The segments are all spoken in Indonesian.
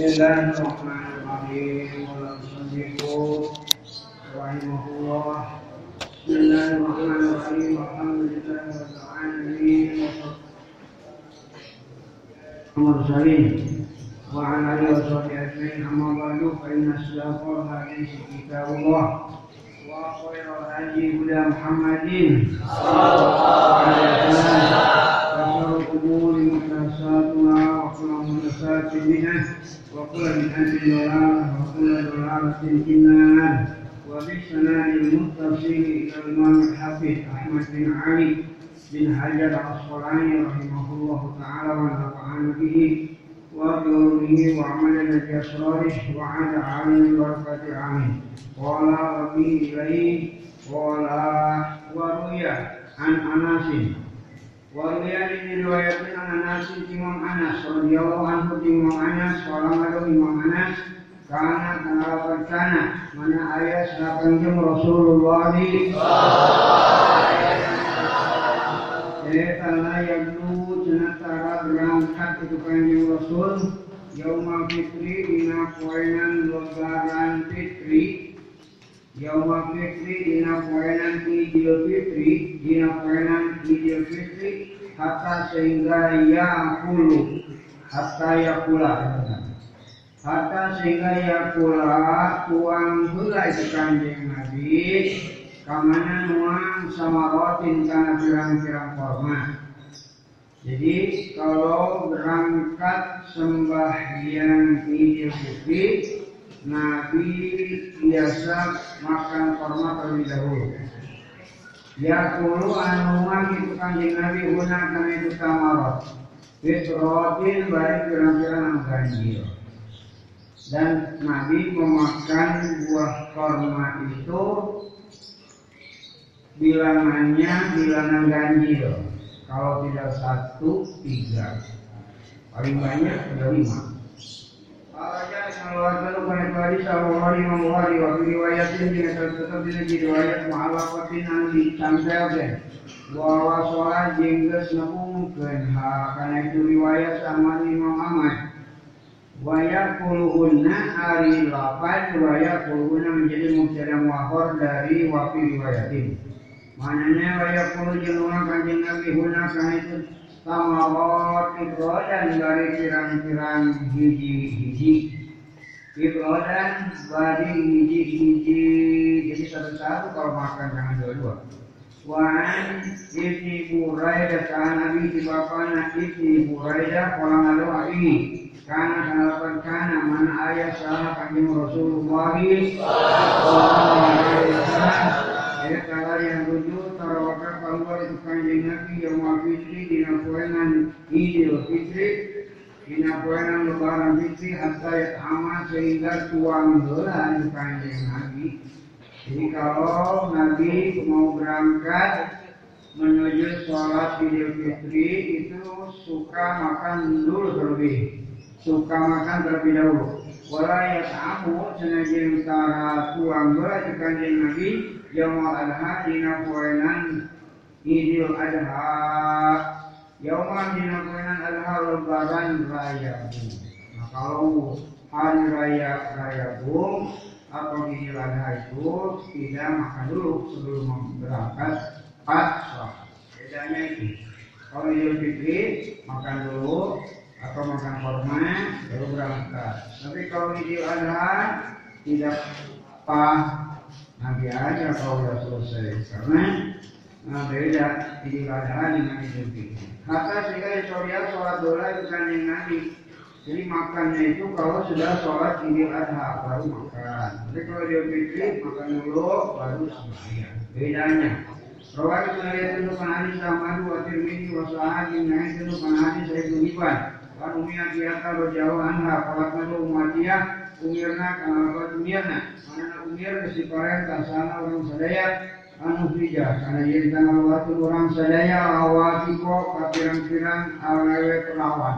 Bismillahirrahmanirrahim. Wassalamualaikum warahmatullahi Bismillahirrahmanirrahim. Alhamdulillahirabbil alamin. Mursalin wa ala alihi wa sahbihi ajma'in amma ba'du fa inna asdaqal hadis kitabullah wa khairal hadi huda Muhammadin sallallahu alaihi wasallam وشر محدثات بدعة وكل بدعة ضلالة وكل ضلالة في وبالسناد المتصل إلى الإمام الحافظ أحمد بن علي بن حجر العسقلاني رحمه الله تعالى ونفعنا به وبعلومه وعمل بأسراره وعاد عليه بركة عامه قال ربي إليه قال وروي عن أناس Waruya diriwayatkan an Anas Imam Anas radhiyallahu anhu Imam Anas salam ada Imam Anas karena kenal kana mana ayat sakanjung Rasulullah Etana yang dulu cenatara berangkat itu kanjeng Rasul Yaumul Fitri dina poenan lebaran Fitri Yaumul Fitri dina poenan Idul Fitri dina poenan Idul Fitri hatta sehingga yakulu hatta yakula. Hatta sehingga yakula tuang heula kanjeng Nabi kamana nuang sama rotin karena pirang-pirang korma jadi kalau berangkat sembahyang Idul Fitri Nabi biasa makan korma terlebih dahulu. Ya kulu anuman itu kanjeng Nabi guna karena itu tamarot. Fitrotin baik pirang-pirang ganjil. Dan Nabi memakan buah korma itu bilangannya bilangan ganjil. Kalau tidak satu, tiga. Paling banyak ada lima. Riwayat sama Imam Ahmad Waya puluhunna hari menjadi mubtada muakhir dari wafi mananya kanjeng Nabi karena itu Tamarot ibrodan dari pirang-pirang hiji-hiji Ibrodan dari hiji-hiji Jadi satu-satu kalau makan jangan dua-dua Wan Ibni Buraidah Kan Nabi di bapana Ibni Buraidah Kolang lalu ini Karena kenalapan kana Mana ayah salah kanjeng Rasulullah Sallallahu alaihi wasallam Ya kalau yang tujuh Nabi Yang wafitri dina poenan Idul Fitri Dina poenan lebaran Fitri Hatta yat'ama sehingga tuang heula itu kanjeng Nabi Jadi kalau Nabi mau berangkat menuju sholat Idul Fitri itu suka makan dulu terlebih. Suka makan terlebih dahulu. Wala yat'amu senajan tara tuang heula kanjeng Nabi Yaumul Adha dina poenan Idul Adha Yaumul dina poenan Adha lebaran raya Nah kalau hari raya raya bung atau Idul Adha itu tidak makan dulu sebelum berangkat pas Bedanya itu. Kalau Idul Fitri makan dulu atau makan korma baru berangkat. Tapi kalau Idul Adha tidak pas nanti aja kalau sudah selesai karena nah, beda Adha dengan Idul Fitri. Hatta sehingga Soria sholat dola itu kan yang Nabi. Jadi makannya itu kalau sudah sholat Idul Adha baru makan. Tapi kalau Idul Fitri makan dulu baru sembahyang. Bedanya. Rawat sunayat itu hadis sama dua tirmidzi wa sahabi naik itu hadis saya tulipan. Kan umiyah biasa berjauh anha kalau kadu umatiyah umirna kana umirna mana umir si perintah sana orang sadaya anu hija karena tanggal waktu orang sadaya awatiko kapirang-pirang awewe perawan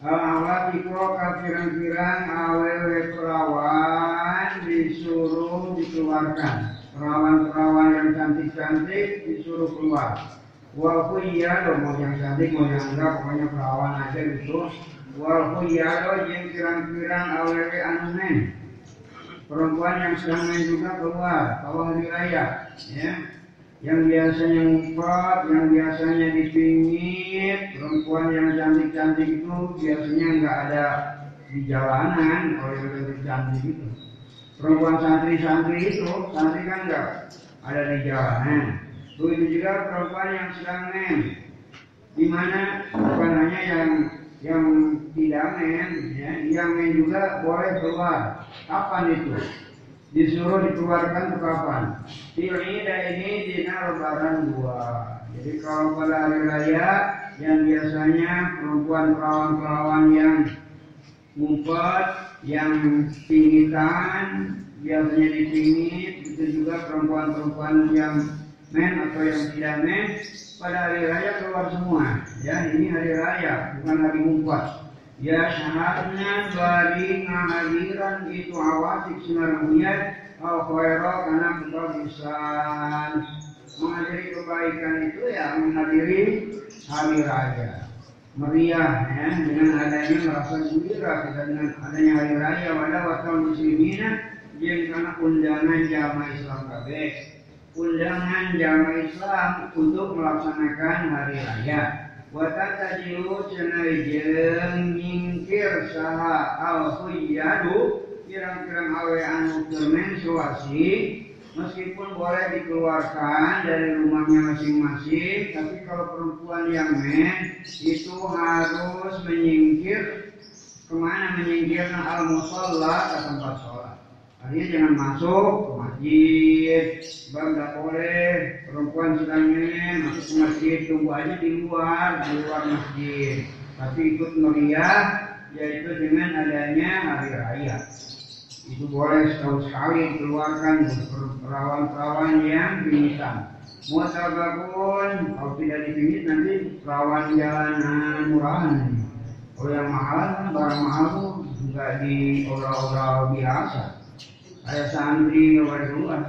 awatiko kapirang-pirang awewe perawan disuruh dikeluarkan. Perawan-perawan yang cantik-cantik disuruh keluar. Walaupun iya dong mau yang cantik mau yang enggak pokoknya perawan aja disuruh wal khuyaro yang kirang-kirang awewe anu men perempuan yang sedang main juga keluar bawah raya ya yang biasanya ngumpet, yang biasanya dipingit, perempuan yang cantik-cantik itu biasanya nggak ada di jalanan kalau yang cantik itu. Perempuan santri-santri itu, santri kan nggak ada di jalanan. Begitu juga perempuan yang sedang di mana bukan hanya yang yang tidak men, ya, yang men juga boleh keluar. Kapan itu? disuruh dikeluarkan ke kapan? Tilida ini dina lebaran dua. Jadi kalau pada hari raya yang biasanya perempuan perawan-perawan yang ngumpet, yang pingitan, biasanya dipingit, itu juga perempuan-perempuan yang men atau yang tidak men, pada hari raya keluar semua. Ya, ini hari raya, bukan hari ngumpet. Ya syaratnya dari ngahadiran itu awasik sinar uyat al khaira karena kebagusan menghadiri kebaikan itu ya menghadiri hari raya meriah ya dengan adanya merasa gembira kita dengan adanya hari raya pada waktu muslimina yang karena undangan jamaah Islam kabeh undangan jamaah Islam untuk melaksanakan hari raya. Watatajilu cenai jeng nyingkir saha al khuyadu kirang-kirang awe anu bermenstruasi meskipun boleh dikeluarkan dari rumahnya masing-masing tapi kalau perempuan yang men itu harus menyingkir. Ke mana menyingkirnya? Al musalla ke tempat sholat. Artinya jangan masuk masjid. Bang tidak boleh. Perempuan sedang nyanyi masuk ke masjid tunggu aja di luar di luar masjid. Tapi ikut meriah yaitu dengan adanya hari raya. Itu boleh setahun sekali dikeluarkan perawan-perawan yang pingsan. Mutabakun kalau tidak dipingit nanti perawan jalanan murahan. Kalau yang mahal barang mahal nggak di oral-oral biasa boleh keluar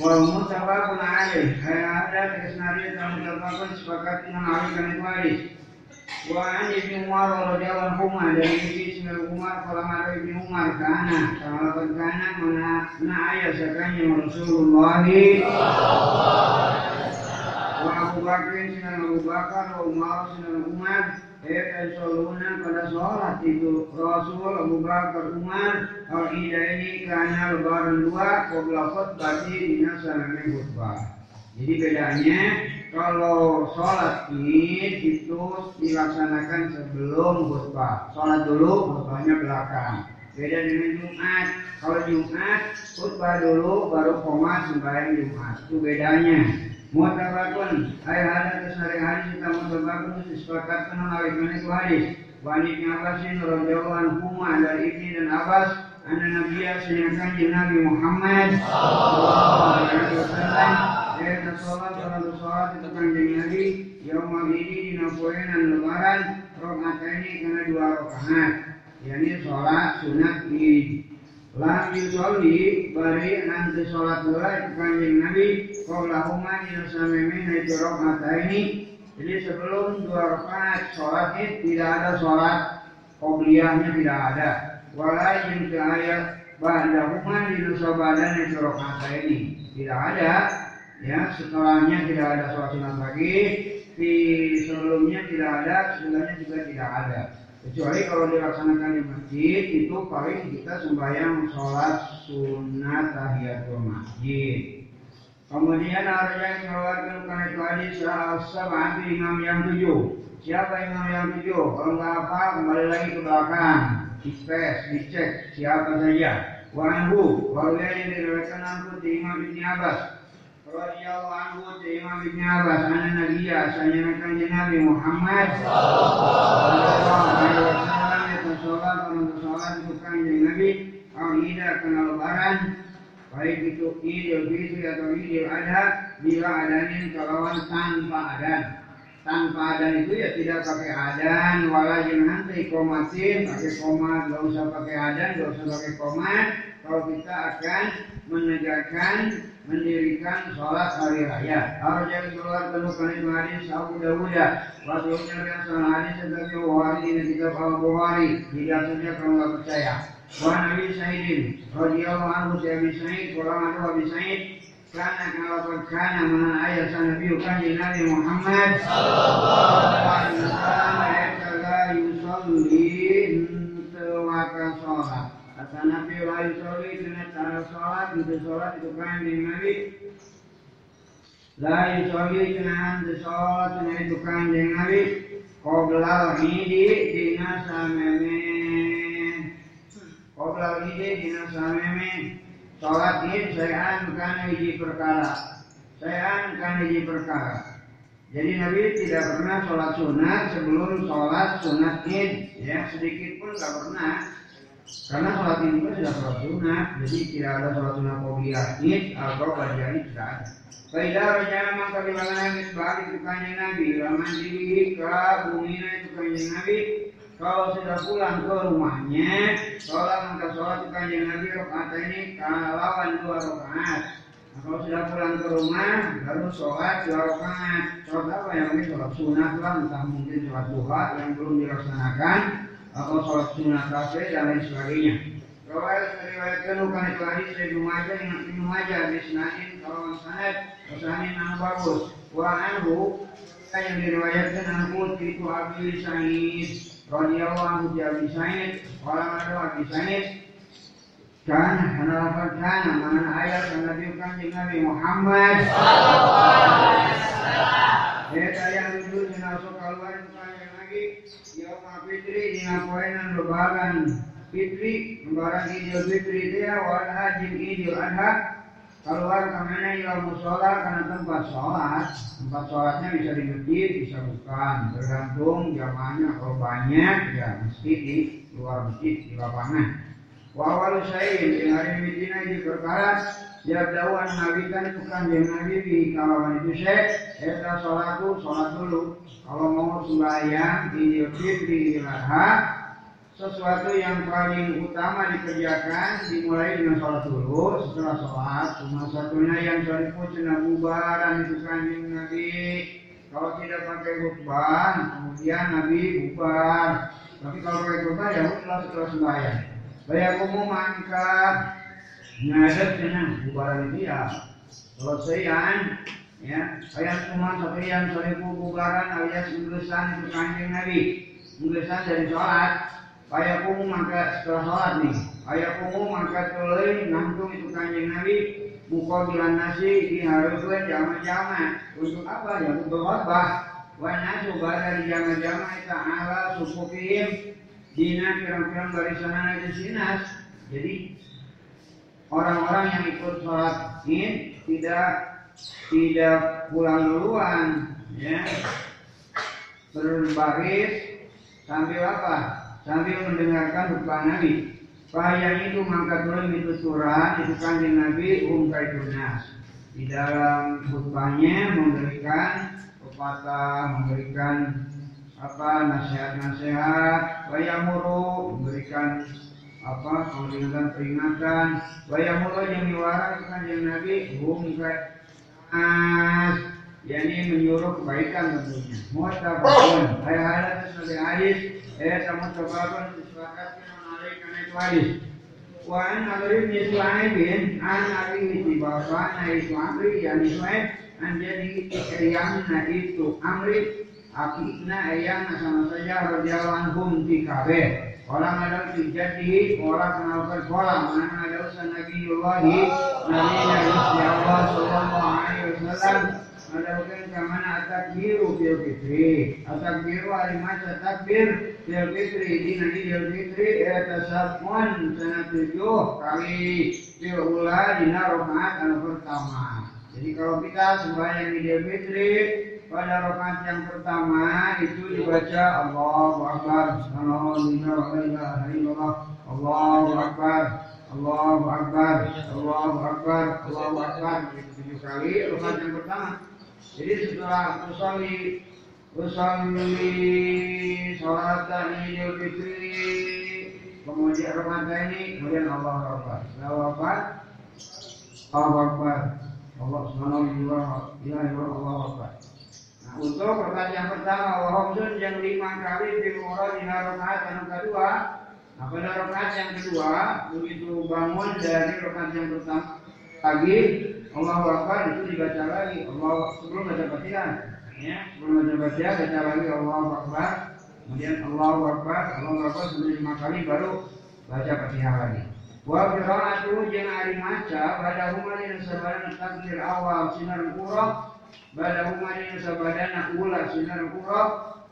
wal mutabakun alaih ada. Kesnari yang mutabakun sepakat dengan ahli kan itu hadis Wa an Ibnu Umar radhiyallahu anhu dari Ibnu Umar kalau ada Ibnu Umar kana kalau kana mana na ayat sakanya Rasulullah. Wa Abu Bakar sinan Abu Bakar wa Umar sinan Umar Eh soluna pada sholat itu Rasul Abu Bakar Umar Al ini karena lebaran dua Qobla khutbah di nasalami khutbah Jadi bedanya kalau sholat id itu dilaksanakan sebelum khutbah. Sholat dulu, khutbahnya belakang. Beda dengan Jumat. Kalau Jumat, khutbah dulu, baru koma sembahyang Jumat. Itu bedanya. Mutabakun, ayat ada kesari hadis kita mutabakun disepakatkan oleh itu hadis. Wanit Abbasin radhiyallahu anhu dari Ibni dan Abbas Anda Nabi Sayyidina Nabi Muhammad. Sallallahu alaihi wasallam sholat sholat sholat itu kanjeng Nabi. Yaum ini dina poenan lebaran Rokaat ini kena dua rokaat. Yani sholat sunat id Lam yusolli bari nanti sholat dua itu kanjeng Nabi Qoblahuma dina samemin itu rokaat ini Jadi sebelum dua rokaat sholat id tidak ada sholat Qobliyahnya tidak ada. Walakin ke ayat Ba'dahuma dina sabadan itu rokaat ini Tidak ada ya setelahnya tidak ada sholat sunat lagi. Di sebelumnya tidak ada sebelumnya juga tidak ada kecuali kalau dilaksanakan di masjid itu paling kita sembahyang sholat sunat tahiyatul masjid. Kemudian ada yang mengeluarkan karena itu hadis sahabat imam yang tujuh. Siapa imam yang tujuh? Kalau nggak apa kembali lagi ke belakang. Dispes dicek siapa saja. Wanhu, walau yang diriwayatkan aku di Imam Ibn Abbas radhiyallahu anhu Imam Ibn Abbas anna Nabiya sayana kanjeng Nabi Muhammad. Sallallahu alaihi wasallam itu sholat untuk sholat itu kanjeng Nabi. Al ida kena lebaran baik itu idul fitri atau idul adha bila adanin kalawan tanpa adan. Tanpa adan itu ya tidak pakai adan wala nanti komatin pakai komat gak usah pakai adan gak usah pakai komat kalau kita akan menegakkan mendirikan sholat hari raya. Harus yang keluar temukan itu hadis Abu Dawud. Waktu yang salah hadis sebagai Bukhari ini kita bawa Bukhari. Jadi asalnya kalau nggak percaya. Wa Nabi Sa'idin radhiyallahu anhu Abi Sa'id, kalau ada Abi Sa'id karena kalau berkana mana ayat Nabi Muhammad sallallahu alaihi wasallam. Ayat yusolli tewaka sholat kata Nabi wa yusolli kena cara sholat itu sholat itu kanjeng Nabi la yusolli kena ante sholat kena itu kanjeng Nabi Qoblal hidi dina sameme Qoblal hidi dina sameme Sholat id saya bukan hiji perkara. Saya bukan hiji perkara. Jadi Nabi tidak pernah sholat sunat sebelum sholat sunat id. Ya sedikit pun nggak pernah. Karena sholat id itu sudah sholat sunat. Jadi tidak ada sholat sunat qobliyah id atau bagian tidak ada. Faidah di mana balik itu kanjeng Nabi. Laman diri ke bumi itu kanjeng Nabi kalau sudah pulang ke rumahnya, sholat maka sholat di kanjeng Nabi rakaat ini kalawan dua rakaat. Nah, kalau sudah pulang ke rumah, baru sholat dua rakaat. Sholat apa yang mungkin sholat sunat lah, entah mungkin sholat duha yang belum dilaksanakan, atau sholat sunat tasbih dan lain sebagainya. Riwayat meriwayatkan bukan itu hadis dari Ibnu Majah Ibnu Majah di Senain kalau sanad yang bagus. Wa anhu yang diriwayatkan aku itu Abi Sa'id radhiyallahu anhu di Abi Sa'id orang ada Abi Sa'id karena lafaz kana mana ayat Nabi kanjeng Nabi Muhammad Ya sok keluar kanjeng lagi Yaum Fitri dina poenan lebaran Fitri lebaran Idul Fitri ya wal haji Idul Adha. Keluar ke mana ya musola karena tempat sholat. Tempat sholatnya bisa di masjid bisa bukan. Tergantung jamaahnya kalau banyak ya mesti di luar masjid di lapangan. Saya yang hari Medina di perkara siap dawan nabi kan bukan yang nabi di kawasan itu saya saya sholat tuh sholat dulu. Kalau mau sembahyang di Fitri sesuatu yang paling utama dikerjakan dimulai dengan sholat dulu. Setelah sholat cuma satunya yang pun cina bubaran itu kanjeng Nabi. Kalau tidak pakai khutbah kemudian Nabi bubar tapi kalau pakai khutbah ya setelah setelah sembahyang. Bayar umum angkat ngadet cina bubaran itu ya selesaian ya ayat cuma satu yang sholat bubaran alias inglesan itu kanjeng Nabi inglesan dari sholat. Ayakumu maka setelah sholat nih. Ayakumu maka tolong nangtung itu kanjeng Nabi Muka bilan nasi diharuskan jama-jama Untuk apa? Ya? Untuk khotbah Wanasu pada di jama-jama Itu ala sufufihim Dina pirang-pirang barisan anak sinas. Jadi Orang-orang yang ikut sholat ini Tidak Tidak pulang duluan Ya Berbaris Sambil apa? sambil mendengarkan khutbah Nabi. Yang itu mangkat turun itu surah itu kanjeng Nabi um kaitunas. Di dalam khutbahnya memberikan pepatah, memberikan apa nasihat-nasihat, wayamuru memberikan apa peringatan-peringatan, wayamuru yang diwara kanjeng Nabi um kaitunas yakni menyuruh kebaikan tentunya. Muttafaqun. Ayat-ayat sebagai hadis eh sama sebabkan disepakati menalaikan itu hadis. Wa an Amr bin Suhaibin an Abi di bapaknya itu Amri yang Suhaib an jadi ayamna itu Amri akikna ayam sama saja radhiyallahu anhum di kabeh. Orang ada di orang kenalkan kolam, mana ada usaha Nabiullah Nabi Nabi Allah Sallallahu Alaihi Wasallam. Adapun ke mana takbiru fil fitri Atakbiru hari masa takbir fil fitri Di nanti fil fitri Eta sabun sana tujuh kali. Fil ula dina rokaat yang pertama. Jadi kalau kita sembahyang di Idul Fitri pada rokaat yang pertama itu dibaca Allahu Akbar. Alhamdulillah Allahu Akbar. Allahu Akbar. Allahu Akbar. Allahu Akbar. Tujuh kali rokaat yang pertama. Jadi setelah usolli usolli sholat idul fitri kemudian rakaat ini kemudian Allah Akbar. Setelah wafat Allah Akbar. Allah Subhanahu wa taala. Allah Akbar untuk yang pertama wahumsun yang lima kali di di rakaat yang kedua pada rakaat yang kedua? Begitu bangun dari rakaat yang pertama. Pagi Allah Akbar itu dibaca lagi. Allah sebelum baca Fatihah ya sebelum baca Fatihah baca lagi Allah Akbar. Kemudian Allah Akbar Allah Akbar sebelum lima kali baru baca Fatihah lagi. Wa qira'atu jeung ari maca pada humarin sabana takbir awal sinar qura pada humarin sabana ulah sinar qura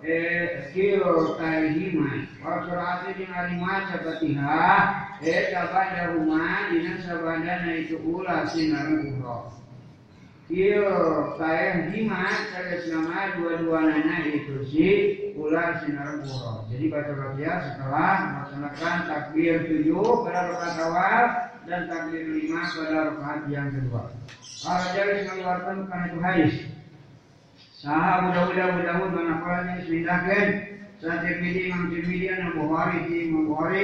eh kilo tahima wa qira'atu jeung ari maca Fatihah eh tabada huma dina sabana itu sinar qura Iyo, saya jimat, saya selama dua-dua nanya itu si ular sinar buro. Jadi baca baca setelah melaksanakan takbir tujuh pada rakaat awal dan takbir lima pada rakaat yang kedua. Kalau jadi mengeluarkan karena itu hadis. Sah mudah-mudah mudah-mudah manfaatnya semindahkan saat Tirmidzi Imam Tirmidzi dan Bukhari di Bukhari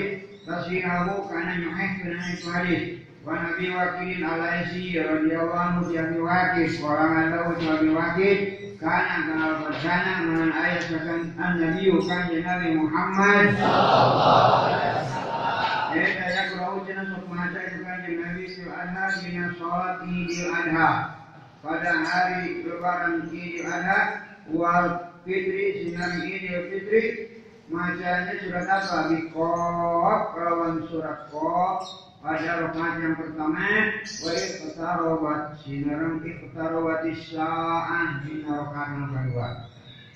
tasihahu karena nyuheh karena itu hadis. Wa Nabi Wakil Alaisi radhiyallahu anhu di Abi Wakil orang tahu di Abi Wakil karena kenal bersana menan ayat akan an Nabi kan Nabi Muhammad Eh saya kurau jenis untuk kan Nabi Dina sholat Idul Adha pada hari lebaran Idul Adha wal fitri sinar Idul Fitri macanya surat apa? Bikop, kelawan surat kop pada rakaat yang pertama wa iqtarabat sinarang iqtarabat sa'ah di rakaat yang kedua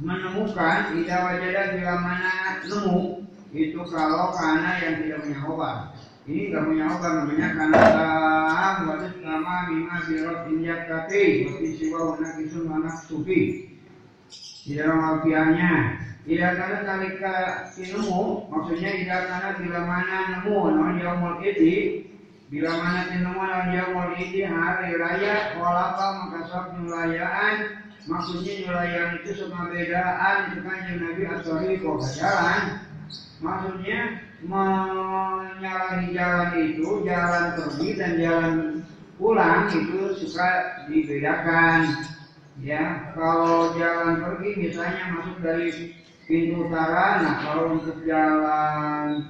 menemukan, tidak wajada bila mana nemu itu kalau karena yang tidak punya obat. Ini nggak punya obat namanya karena tam, waktu sama lima birot injak kati, waktu siwa wana kisun anak sufi. Di dalam alfiahnya, tidak karena talika ilmu, maksudnya tidak karena bila mana nemu non yaumul idi, bila mana nemu non yaumul hari raya, walapa maka sok nyulayaan, maksudnya nyulayaan itu sama bedaan itu kan yang Nabi Asori kok jalan, maksudnya menyalahi jalan itu jalan pergi dan jalan pulang itu suka dibedakan. Ya kalau jalan pergi misalnya masuk dari pintu utara nah kalau untuk jalan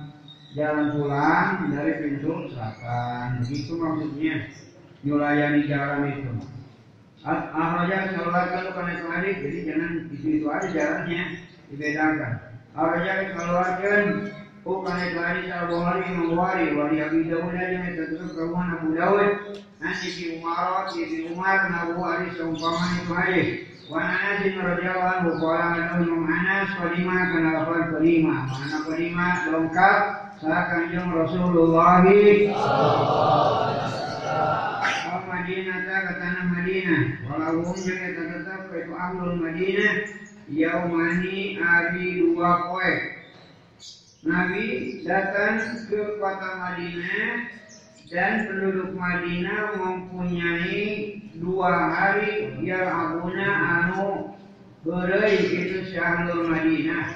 jalan pulang dari pintu selatan begitu maksudnya. Nyulayani jalan itu Ahraja keluarkan itu hadis jadi jangan itu itu aja jalannya dibedakan. Keluarkan Oh karena itu hadis Al Bukhari Imam Bukhari wali Abi Dawud aja tertutup kawan Abu Dawud nanti di Umar di Umar Abu Hadis seumpama itu hadis Wana Anas radhiyallahu anhu qala anu Imam Anas kelima kana lafal kelima. Mana kelima lengkap salah kanjeng Rasulullah. Al Madinah ta ke tanah Madinah. Walau jeung eta tetep itu ahlul Madinah. Yaumani ari dua poe Nabi datang ke kota Madinah dan penduduk Madinah mempunyai dua hari yang abuna anu berai itu syahrul Madinah.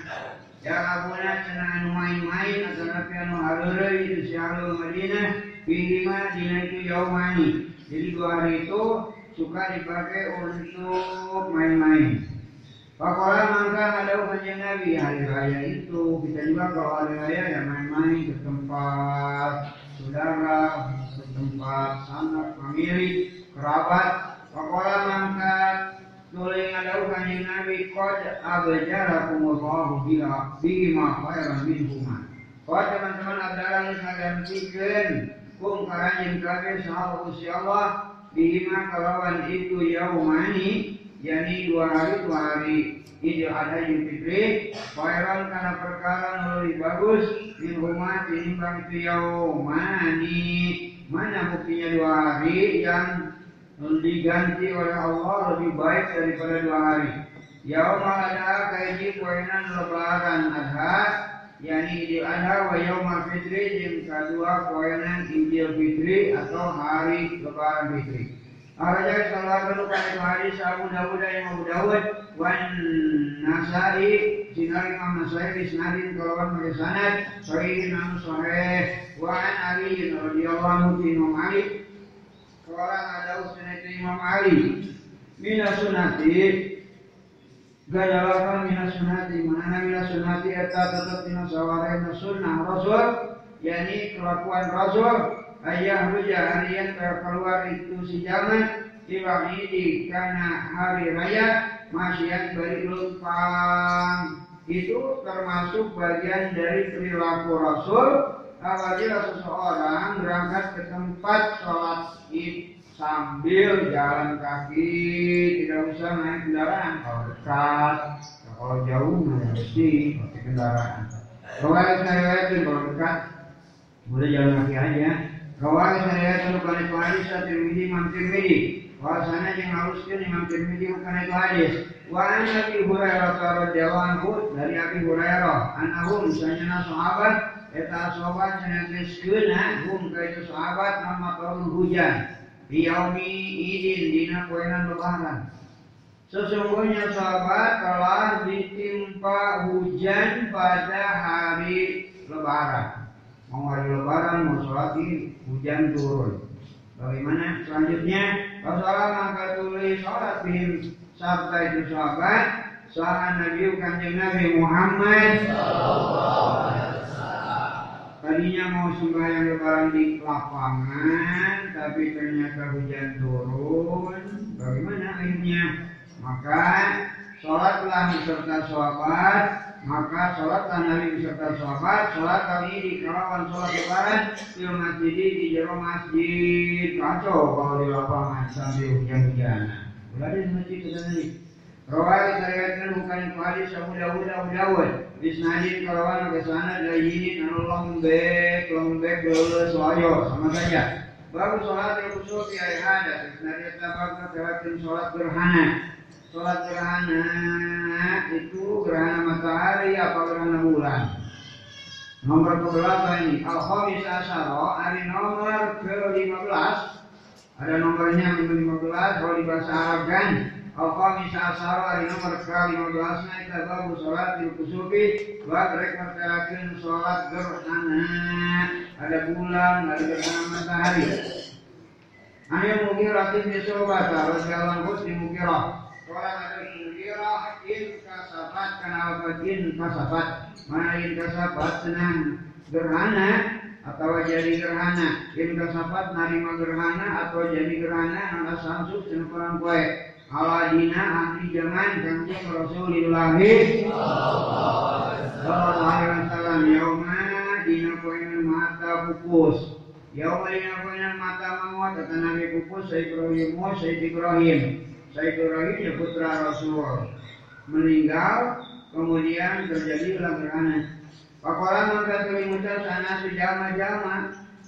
Yang abuna cina anu main-main atau anu hareureuy itu syahrul Madinah. Bihima dina itu yaumani jadi dua hari itu suka dipakai untuk main-main. Pakola maka ada kanjeng Nabi. Hari raya itu kita juga kalau hari raya ya main-main ke tempat saudara ke tempat sanak famili kerabat. Pakola maka Nuling ada kanjeng Nabi. Kod abjara kumullahu bila Bima khairan min huma. Kod teman-teman abdalan Kalian pikir Kum karanjin kabir sahabat usia Allah Bima kalawan itu yaumani yakni dua hari dua hari. Idul Adha Idul Fitri Khairan karena perkara lebih bagus Min rumah tinimbang itu yaumani. Mana buktinya dua hari yang diganti oleh Allah lebih baik daripada dua hari? Yaum ada kaiji kuenan lebaran adha yakni Idul Adha wa Yaum Fitri yang kedua kuenan Idul Fitri atau hari lebaran Fitri. Salawat bukan itu hadis Abu Dawud yang Abu Dawud wan Nasai sinar Imam Nasai isnadin kalawan pakai sanad sahih nam sahih wa an Ali radhiyallahu anhu Imam Ali. Kawalan ada usunat Imam Ali Mina sunati Gajalakan mina sunati Mana mina sunati Eta tetap mina sawarai sunnah. Rasul Yani kelakuan Rasul ayah ruja harian keluar itu si Ibang ini karena hari raya masyiat beri lumpang. Itu termasuk bagian dari perilaku Rasul apabila seseorang berangkat ke tempat sholat id sambil jalan kaki tidak usah naik kendaraan kalau dekat kalau jauh mesti pakai kendaraan kalau saya itu kalau dekat boleh jalan kaki aja Rawal saya itu hadis Tirmidzi Imam Tirmidzi. Bahasanya yang harusnya Imam Tirmidzi bukan itu hadis. Wa an Abi Hurairah radhiyallahu anhu dari Abi Hurairah annahu misalnya sahabat eta sahabat cenah kena hum ka sahabat nama turun hujan. Di yaumi idin dina poenan lebaran. Sesungguhnya sahabat telah ditimpa hujan pada hari lebaran. Mau hari lebaran mau sholat hujan turun. Bagaimana? Selanjutnya Rasulullah maka tulis sholat bihim. Sabda itu sahabat sahabat Nabi kanjeng Nabi Muhammad Tadinya mau sembahyang lebaran di lapangan, tapi ternyata hujan turun. Bagaimana akhirnya? Maka sholatlah beserta sahabat maka sholatlah Nabi beserta sahabat sholat kali ini kalawan sholat lebaran di masjid di jero masjid kacau kalau di lapangan sambil hujan-hujan Berada di masjid kita Rawai syariatkan bukan itu hadis Abu Dawud Abu Dawud Bisnadin kalawan ke sana dari anu lembek lembek dulu soayo sama saja. Baru sholat yang khusus di hari ada Bisnadin tabak ke sholat gerhana. Sholat gerhana itu gerhana matahari apa gerhana bulan? Nomor keberapa ini? Al-Khamis Asyara hari nomor ke-15 Ada nomornya ke-15 kalau di bahasa Arab kan Nomor ke-15 Naik babu sholat di kusufi Buat mereka terlakukan sholat gerhana Ada bulan, ada gerhana matahari. Hanya di sobat Harus jalan khusus di mukirah Orang ada mengirah in kasabat kenapa in kasabat? Mana kasabat? Senang. Gerhana atau jadi gerhana? In kasabat narima gerhana atau jadi gerhana? Nana samsu senukuran kue aladina ahli zaman kanjeng Rasulullah Sallallahu alaihi wasallam yauma dina poenan mata pupus Yauma dina poenan mata mawat kata Nabi pupus Sayyid Ibrahim Sayyid Ibrahim. Said Ibrahim ya putra Rasul. Meninggal kemudian terjadi gerhana. Pakola maka terimutan sana sejama jama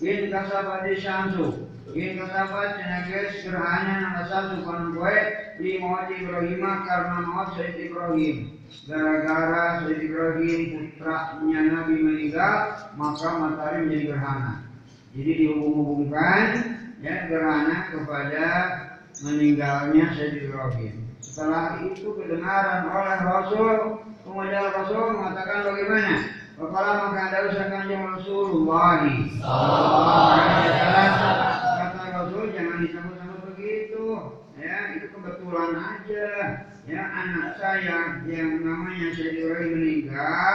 in kasabati syamsu in kasabat senages gerhana nama satu konvoy di maut Ibrahim karena maut Said Ibrahim. Gara-gara Said Ibrahim putranya Nabi meninggal maka matahari menjadi gerhana. Jadi dihubung-hubungkan ya gerhana kepada meninggalnya Sayyid Ibrahim. Setelah itu kedengaran oleh Rasul, kemudian Rasul mengatakan bagaimana? Kepala maka ada usahakan Rasulullah. Kata Rasul jangan disebut-sebut begitu. Ya, itu kebetulan aja. Ya, anak saya yang namanya Ibrahim meninggal,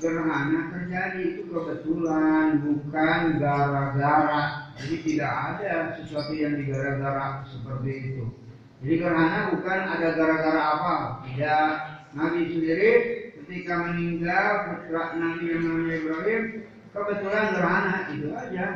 gerhana terjadi itu kebetulan, bukan gara-gara jadi tidak ada sesuatu yang digara-gara seperti itu. Jadi gerhana bukan ada gara-gara apa. Tidak. Nabi sendiri ketika meninggal putra Nabi yang namanya Ibrahim kebetulan gerhana itu aja.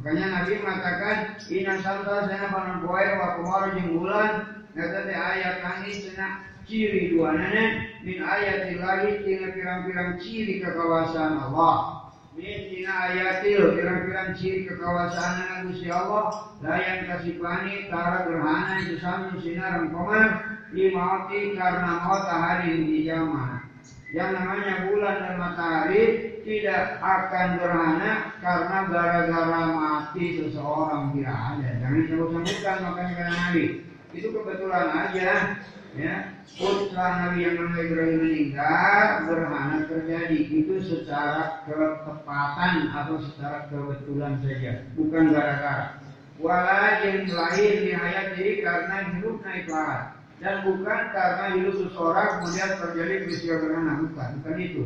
Makanya Nabi mengatakan Ina santa saya panon poe wa kumar jeung bulan Teh ayat kami cenah ciri dua nana min ayat ilahi tina pirang-pirang ciri kekawasan Allah. Min tina ayatil pirang-pirang ciri kekawasan Gusti Allah layan kasipani tara gerhana itu sami sinar komar limauti karena matahari di zaman. Yang namanya bulan dan matahari tidak akan gerhana karena gara-gara mati seseorang tidak ada. Jangan sebut-sebutkan makanya karena Nabi. Itu kebetulan aja ya. Putra Nabi yang namanya Ibrahim meninggal gerhana terjadi. Itu secara ketepatan atau secara kebetulan saja bukan gara-gara. Wala yang lahir di hayat diri karena hidup naik lahat dan bukan karena hidup seseorang kemudian terjadi peristiwa gerhana bukan bukan itu.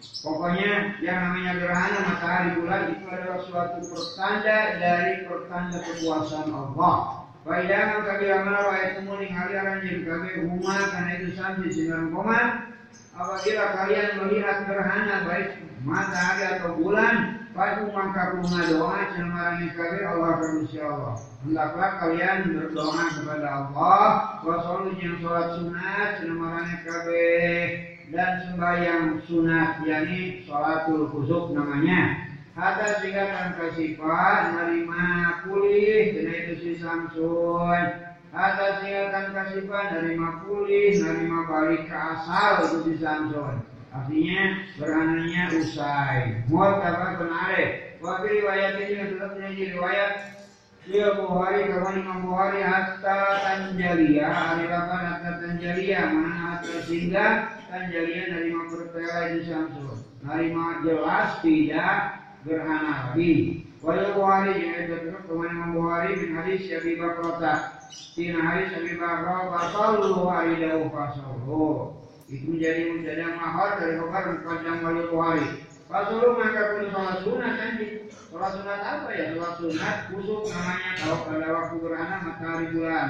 Pokoknya yang namanya gerhana matahari bulan itu adalah suatu pertanda dari pertanda kekuasaan Allah Bayangan kami amal wa etumuning haliaran yang kami rumah karena itu sampai sembilan koma apabila kalian melihat gerhana baik matahari atau bulan Padu maka rumah doa cemarangi kami Allah insya Allah. Hendaklah kalian berdoa kepada Allah. Wasallu yang sholat sunat cemarangi kami dan sembahyang sunat yakni sholatul khusuk namanya. Hatta tanpa sifat menerima pulih dan itu si Samsun. Hatta tanpa sifat menerima pulih, menerima balik ke asal itu si Samsun. Artinya berananya usai. Mu'tabar benar. Wa riwayat ini tetap menjadi riwayat dia Bukhari kawan Imam Bukhari hatta tanjalia hari kapan hatta tanjalia mana hatta sehingga dari pertela itu Samsun. Narima jelas tidak gerhana lagi. Wajah Bukhari yang itu Imam Bukhari bin hadis Abi. Tina hadis Abi Bakrata fasallu hari dawu fasallu itu menjadi menjadi mahal dari khobar panjang wali Bukhari. Rasulullah maka pun sholat sunat nanti. Sholat sunat apa ya? Sholat sunat kusuk namanya kalau pada waktu gerhana matahari bulan.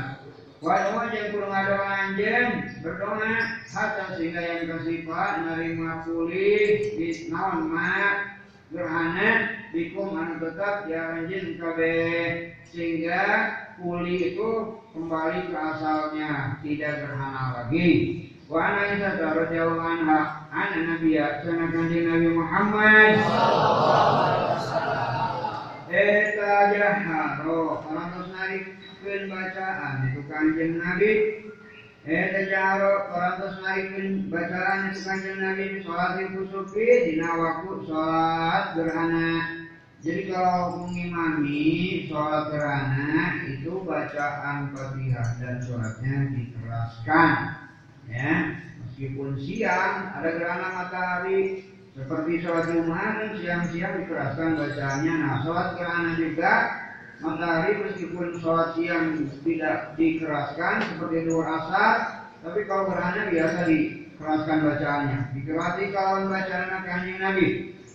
Waduh yang kurang ada anjen berdoa hatta sehingga yang kesifat nerima pulih di naon ma gerhana bikum anu tetap jalanjin kabe sehingga kuli itu kembali ke asalnya tidak gerhana lagi. Wa ana isa jauh anha ana nabiyya sana kanji nabi Muhammad. Sallallahu oh, alaihi wasallam orang terus narik bacaan itu kanjeng nabi Orang bacaan Sholat sholat gerhana. Jadi kalau mengimami sholat gerhana Itu bacaan fatihah Dan sholatnya dikeraskan. Ya meskipun siang ada gerhana matahari seperti sholat Jumat siang-siang dikeraskan bacaannya. Nah sholat gerhana juga matahari meskipun sholat siang tidak dikeraskan seperti dua asar tapi kalau gerhana biasa dikeraskan bacaannya. Dikerasi kalau bacaan kanjeng Nabi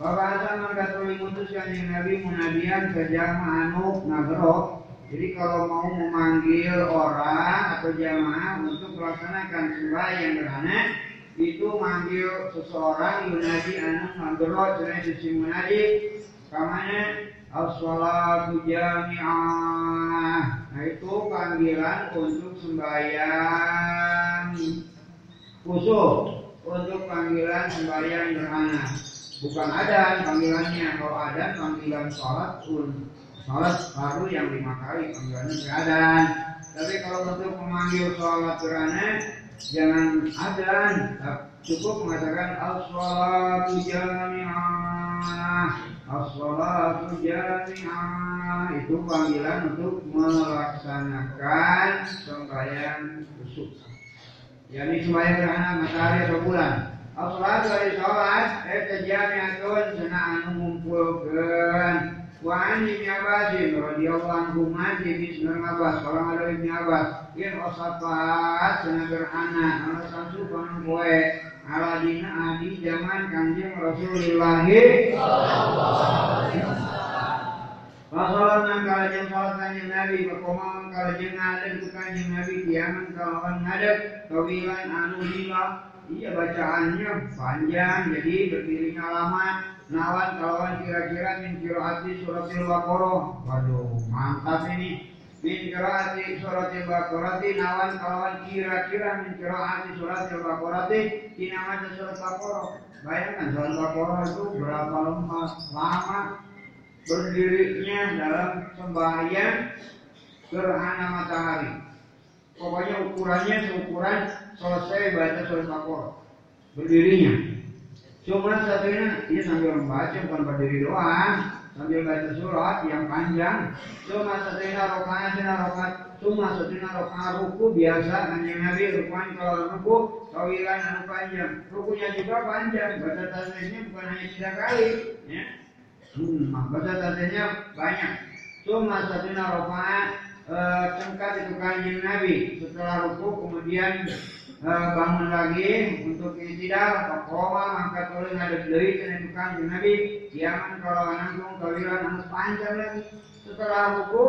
Pembahasan mengkatoli mutus yang Nabi munabian ke jamaah anu nagro. Jadi kalau mau memanggil orang atau jamaah untuk melaksanakan sembahyang gerhana itu manggil seseorang yunadi anu nagro cerai suci munadi kamanya as-salatu jami'ah. Nah itu panggilan untuk sembahyang khusus untuk panggilan sembahyang gerhana bukan ada panggilannya. Kalau ada panggilan sholat pun. Sholat baru yang lima kali panggilannya beradaan tapi kalau untuk memanggil sholat gerhana jangan ada cukup mengatakan as-sholatu jami'ah. As-sholatu jami'ah. Itu panggilan untuk melaksanakan sembahyang khusus yakni sembahyang gerhana matahari atau bulan As-salatu dari sholat Eta jami'atun senang mengumpulkan Wa an Ibn Abbas radhiyallahu anhu mati di Ibn Abbas kalau ada Ibn Abbas koe aladina adi zaman kanjeng Rasulullah nang kalajeng salat Nabi anu Iya bacaannya panjang jadi berdirinya lama Nawan kalawan kira-kira min kiraati Waduh mantap ini. Min kiraati nawan kalawan kira-kira min kiraati suratil maca surat Bayangkan surat itu berapa lemah lama berdirinya dalam sembahyang gerhana matahari. Pokoknya ukurannya seukuran selesai baca surat Baqarah. Berdirinya. Cuma satunya ini sambil membaca bukan berdiri doang, sambil baca surat yang panjang. Cuma satunya rokaat, rokaat, cuma satunya rokaat ruku biasa kanjeng Nabi rukuan kalau ruku kawilan anu panjang. Rukunya juga panjang, baca tasbihnya bukan hanya tiga kali, ya. Hmm, baca tasbihnya banyak. Cuma satunya rokaat uh, cengkat itu kanjeng Nabi. Setelah ruku kemudian uh, bangun lagi untuk istirahat pakoma mangkat oleh ada dari dan itu kanjeng Nabi. Kiaman kalau nanggung kawiran anu panjang lagi. Setelah ruku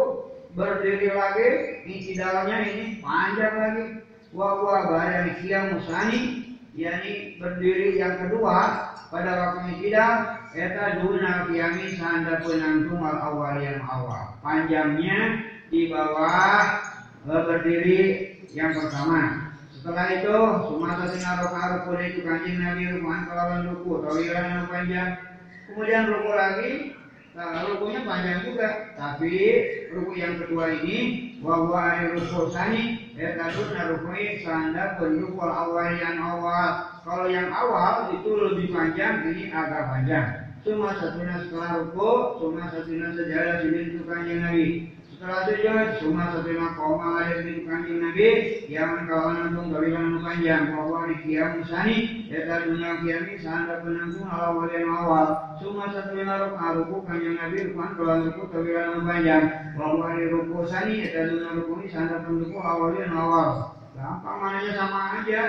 berdiri lagi istidalnya ini panjang lagi. Wa wa bayar kiam musani yakni berdiri yang kedua pada waktu istidal eta duna kiami sanda penanggung al awal yang awal panjangnya di bawah berdiri yang pertama. Setelah itu, sumata sinar rokaat rukun itu kanjeng Nabi rukuhan kelawan ruku, tawiran yang panjang. Kemudian ruku lagi, nah, rukunya panjang juga. Tapi ruku yang kedua ini, wahwa ari ruku sani, ya kadun rukui sanda penduk awal yang awal. Kalau yang awal itu lebih panjang, ini agak panjang. Cuma satunya setelah ruku, cuma satunya sejarah sini itu kanjeng Nabi. Setelah sujud, cuma satu koma ada di kanjeng Nabi. Yang kawan nanggung dari anu panjang. Bahwa di kiam musani eta dunia kiami sanda penanggung awal yang awal. Cuma satu rok aruku kanjeng Nabi rukuan kawan ruku dari anu panjang. Bahwa di ruku sani eta dunia ruku ini sanda penanggung awal yang awal. Gampang mananya sama aja.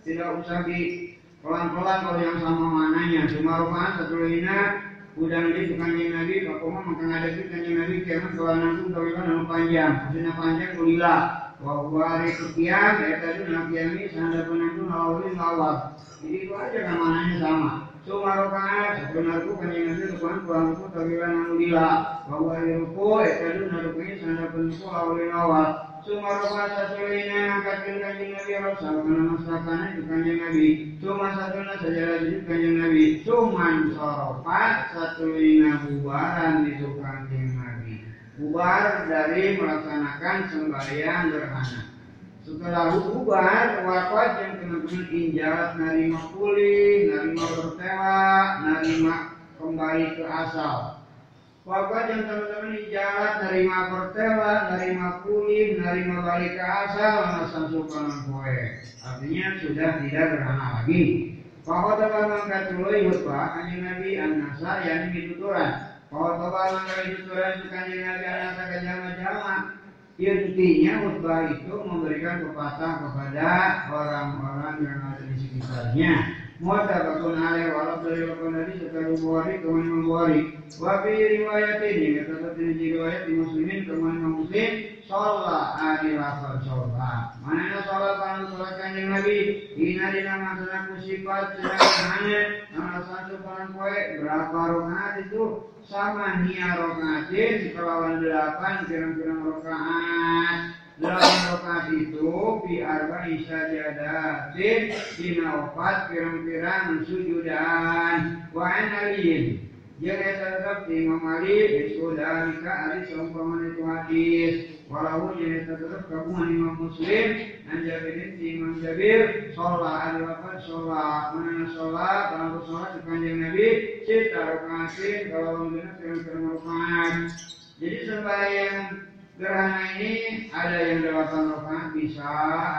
Tidak usah di pelan-pelan kalau yang sama mananya cuma rukuan satu lina udang di kanjeng Nabi bakoma makan ada di kanjeng Nabi kiamat kalau langsung tawilan anu panjang. Maksudnya panjang kulila bahwa hari sekian ya tadi nabi ini sanda penanggung lawin lawat jadi itu aja namanya sama. Cuma rokaat sebenarnya kanjeng Nabi rukuan kurang itu anu lila bahwa hari ruku ya tadi nabi ini sanda penanggung lawin lawat cuma rokaat sesuainya angkatkan kanjeng Nabi Rasul karena masakannya itu kanjeng Nabi cuma satu sejarah itu kanjeng Nabi cuman soropat satu bubaran itu kanjeng Nabi bubar dari melaksanakan sembahyang gerhana setelah bubar wafat yang teman-teman injarat narima pulih narima bertewa narima kembali ke asal Wafat yang teman-teman jalan nerima pertela, nerima pulih, nerima balik ke asal, alasan sukanan kue. Artinya sudah tidak gerhana lagi. Bahwa telah mangkat tuluy hutbah kanjeng Nabi an-nasa yang dituturan. Bahwa telah mangkat dituturan itu kanjeng Nabi an-nasa ke jama-jama. Intinya khutbah itu memberikan pepatah kepada orang-orang yang ada di sekitarnya mutabakun alaih dari wakil nabi setelah Bukhari kemudian Imam Bukhari wa fi riwayat ini terdapat di riwayat di muslimin Muslim sholat adi lafal sholat mana sholat pada sholat Nabi ina dina masalah kusifat sedang hanya nama satu paling kue berapa rokaat itu sama nia rokaatin kelawan delapan kira-kira rokaat dalam rakaat itu bi arba'i sajadatin dina opat pirang-pirang sujudan. Wa an aliyin Jangan tetap di Imam Ali Bisudalika Ali seumpama itu hadis. Walau jadi tetap gabungan Imam Muslim Dan Jabirin di Imam Jabir. Sholat ada wafat sholat. Mana sholat? Kalau sholat di kanjeng Nabi Cita rukaatin Kalau benar pirang-pirang rukaat Jadi sembahyang gerhana ini ada yang delapan rakaat bisa,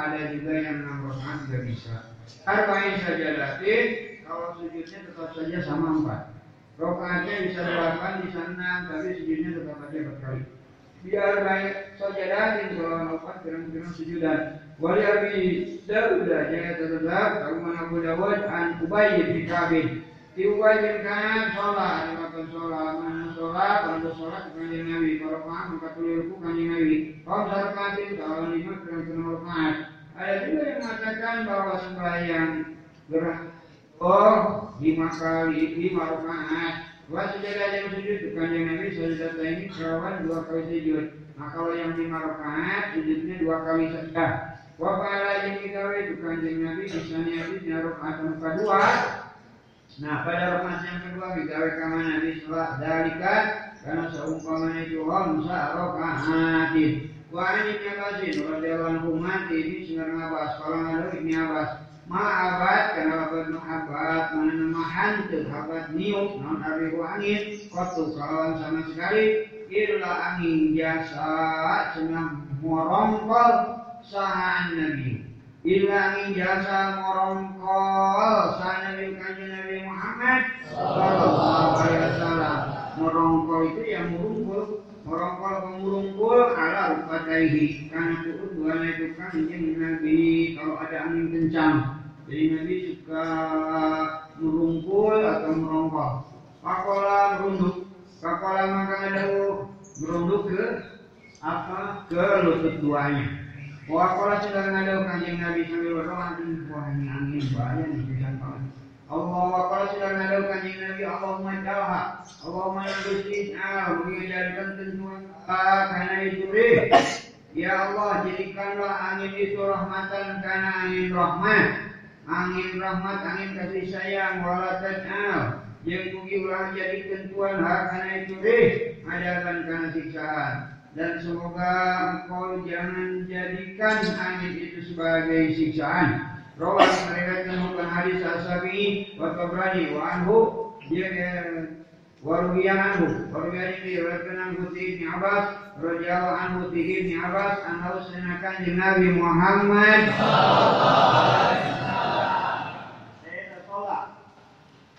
ada juga yang enam rakaat juga bisa. Arba'in saja latih, kalau sujudnya tetap saja sama empat. Rakaatnya bisa delapan di sana, tapi sujudnya tetap saja berkali. biar baik sajadatin kalau nafas gerang-gerang sujudan wali abi Dawud jaya tetap kaum Abu Dawud an Ubay bin Kabin di Ubay bin Kab sholat melakukan sholat mana sholat kalau sholat kanjeng Nabi kalau paham maka tuliruku kanjeng Nabi kalau sarkatin kalau lima gerang-gerang rakaat ada juga yang mengatakan bahwa sembahyang gerak oh lima kali lima rakaat Wa sujadah yang sujud itu kanjeng Nabi sujadah ini perawan dua kali sujud. Nah kalau yang lima rakaat sujudnya dua kali saja. Wa pala yang kita itu kanjeng Nabi misalnya itu rakaat yang kedua. Nah pada rakaat yang kedua kita kamar Nabi sholat dalikan karena seumpama itu hamsa rakaatin. Wa ini nyabasin radhiyallahu anhu mati ini singar ngabas kalau ada ini abas Ma'abat karena lapan ma'abat mana nama hantu habat niup non arihu angin kotu kawan sama sekali. Illa angin biasa cenah morongkol sahan nabi illa angin jasa morongkol nabi kanjeng nabi Muhammad sallallahu alaihi wasallam morongkol itu yang murungkul morongkol pemurungkul ala rupataihi karena tujuannya itu kanjeng nabi kalau ada angin kencang jadi Nabi suka merungkul atau merongkol. Pakola merunduk. Pakola maka ada merunduk ke apa ke lutut duanya. Wakola sedang ada kanjeng Nabi sambil berdoa angin bahaya nih bisa banget. Allah wakola sedang ada kanjeng Nabi Allahumma jalha Allahumma yudhidna menjadikan tentuan karena itu Ya Allah jadikanlah angin itu rahmatan karena angin rahmat angin rahmat, angin kasih sayang, wala taj'al yang mugi ulah jadi tentuan karena itu adakan karena siksaan dan semoga engkau jangan jadikan angin itu sebagai siksaan. Rawat meriwayatkan bukan hadis Asabi wa Tabrani wa anhu dia Warubiyan anhu. Warubiyan ini diriwayatkan anhu Ibn Abbas Radiyallahu anhu Ibn Abbas Anhu senakan Nabi Muhammad.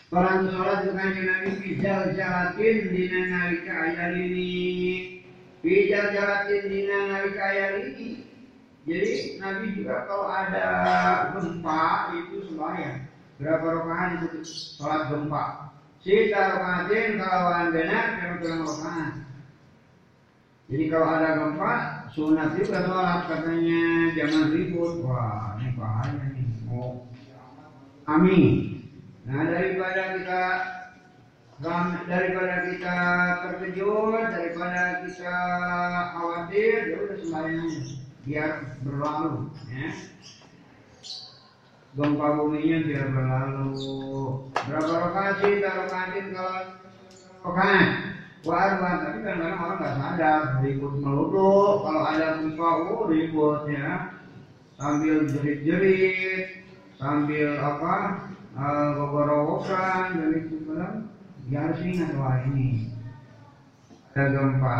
Orang sholat bukan Nabi Bijal jalatin dina nalika ayat ini Bijal jalatin dina nalika ayat ini. Jadi Nabi juga kalau ada gempa itu sembahyang. Berapa rakaat itu? Sholat gempa. Sita rakaatin kalau benar kira-kira rakaat. Jadi kalau ada gempa sunat juga sholat katanya jangan ribut. Wah ini bahaya nih. Mau Amin. Nah daripada kita daripada kita terkejut, daripada kita khawatir, ya udah sembahyang biar berlalu, ya. Gempa buminya biar berlalu. Berapa rakaat sih rokaatin kalau rakaat? Wah, tapi kadang-kadang orang nggak sadar ribut meluduk. Kalau ada gempa, oh ribut ya. Sambil jerit-jerit, sambil apa? gogorowokan dan itu kan ya harus ingat wah ini ada gempa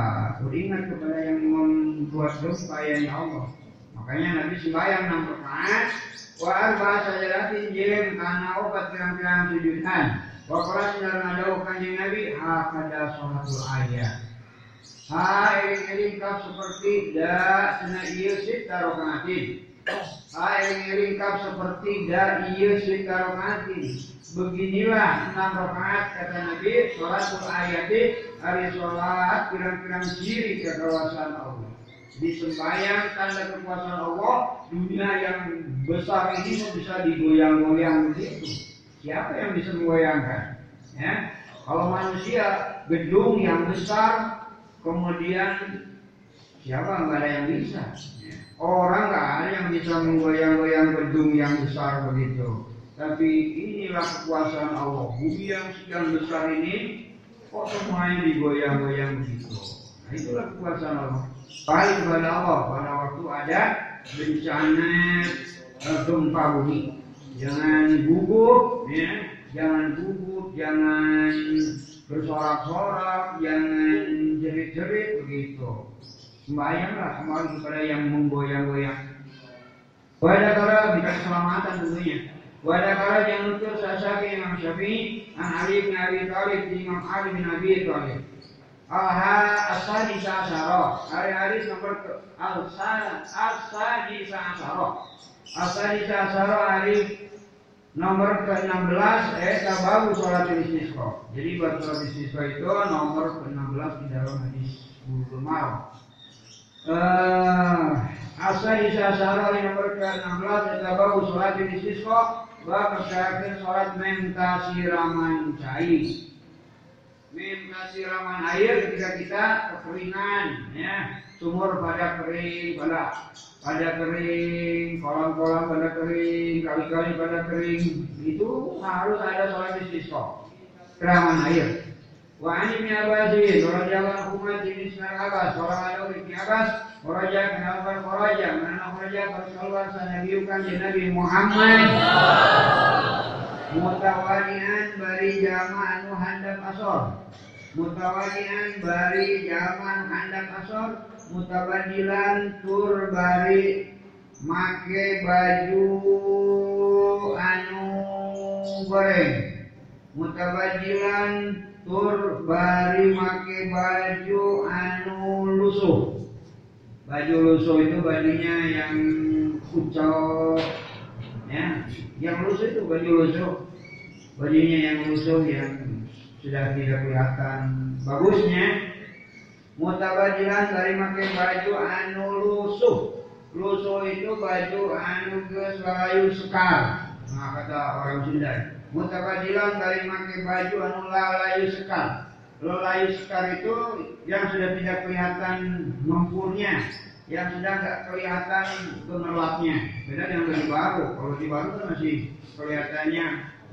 ingat kepada yang membuat gempa yang Allah. Makanya Nabi sembahyang enam rakaat wa arba sajadatin jem karena obat pirang-pirang sujudan wa qala dalam ada kanjeng Nabi hakada sholatul ayat. Ha eling-eling seperti da sena ieu sit tarokaatin Air ringkap seperti dari Yesus karomati. Beginilah enam rakaat kata Nabi sholatul ayati hari sholat pirang-pirang ciri kekuasaan Allah. Di sembahyang tanda kekuasaan Allah dunia yang besar ini bisa digoyang-goyang begitu. Siapa yang bisa menggoyangkan? Ya, kalau manusia gedung yang besar kemudian siapa nggak ada yang bisa? Orang nggak ada yang bisa menggoyang-goyang gedung yang besar begitu. Tapi inilah kekuasaan Allah. Bumi yang sekian besar ini kok semuanya digoyang-goyang begitu. Nah itulah kekuasaan Allah. Baik kepada Allah pada waktu ada bencana eh, gempa bumi. Jangan gugup, ya. Jangan gugup, jangan bersorak-sorak, jangan jerit-jerit begitu sembahyanglah kembali kepada yang menggoyang-goyang. Pada kala kita keselamatan tentunya. Pada kala yang nutur Syafi'i Imam Syafi'i an Ali bin Abi Thalib di Imam Ali bin Abi Thalib. Alha asadi sasaro. Hari-hari nomor ke asadi sasaro. Asadi sasaro hari nomor ke-16 eh tabawu sholat istisqa. Jadi buat sholat istisqa itu nomor ke-16 di dalam hadis bulu malam. Eh sasaro hari nomor ke-16 eh tabawu sholat istisqa wa kesyakin sholat menta siraman cair minta siraman air ketika kita kekeringan ya. Sumur pada kering pada pada kering kolam-kolam pada kering kali-kali pada kering. Itu harus ada sholat istisqa keraman air Wa ani min Abbasin, Raja hukuman jenis Abbas, orang ada Ibn Abbas, Raja kenapa Raja, mana Raja bersalawat sanabiukan Nabi Muhammad. Mutawalian bari jama anu handap asor. Mutawalian bari zaman handap asor. Mutabadilan tur bari make baju anu goreng. Mutabadilan tur bari make baju anu lusuh. Baju lusuh itu bajunya yang kucok, ya, yang lusuh itu baju lusuh, bajunya yang lusuh yang sudah tidak kelihatan bagusnya. Mutabadilan dari make baju anu lusuh. Lusuh itu baju anu layu sekar. Nah kata orang Sunda mutabadilan dari pakai baju anu layu sekar. Layu sekar itu yang sudah tidak kelihatan mempurnya, yang sudah nggak kelihatan gemerlapnya. Beda dengan lebih baru. Kalau di baru kan masih kelihatannya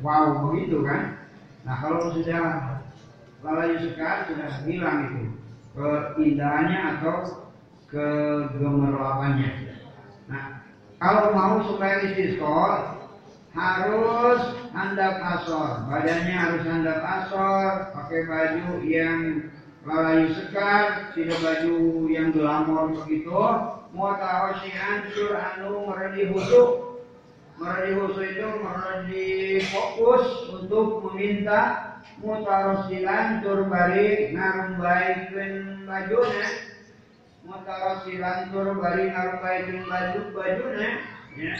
wow begitu kan. Nah kalau sudah layu sekar sudah hilang itu keindahannya atau kegemerlapannya. Nah kalau mau supaya istisqa harus handap asor, badannya harus handap asor, pakai baju yang lalayu sekar, tidak baju yang glamor begitu. Muatahosian sur anu meredi husu, meredi husu itu meredi fokus untuk meminta mutarosilan tur bari ngarumbaikeun bajuna mutarosilan tur bari ngarumbaikeun baju bajuna ya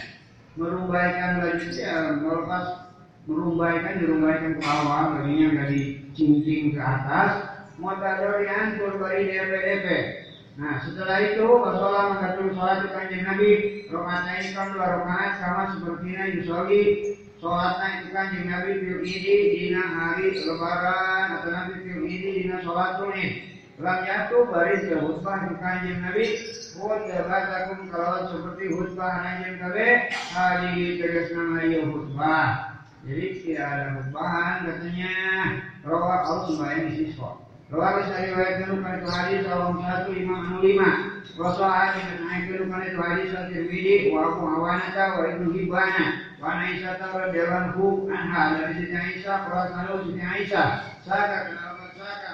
merumbaikan bajunya melepas merumbaikan dirumbaikan ke bawah bajunya nggak dicincing ke atas. Mutadorian turbari DP-DP nah setelah itu Rasulullah mengatakan sholat di kanjeng Nabi. Rokaatnya ini kan dua rokaat sama seperti ini yusoli sholatnya itu kanjeng Nabi fil idi dina hari lebaran. Atau Nabi fil idi dina sholat sunnah Lam yatu baris ya khutbah di kanjeng Nabi. Wa jabatakum kalau seperti khutbah kanjeng Nabi Hari tegas nama ya khutbah. Jadi tidak ada khutbahan katanya. Rawak kalau sembahyang di siswa Rawak bisa riwayatkan bukan itu hadis Salam satu lima anu lima. Rasulullah yang menaikkan bukan itu hadis Al-Tirmidhi Wa Abu Hawanata wa Ibnu Hibana Wa Aisyah radhiyallahu anha. Dari Siti Aisyah selalu Siti Aisyah. Saka kenapa saka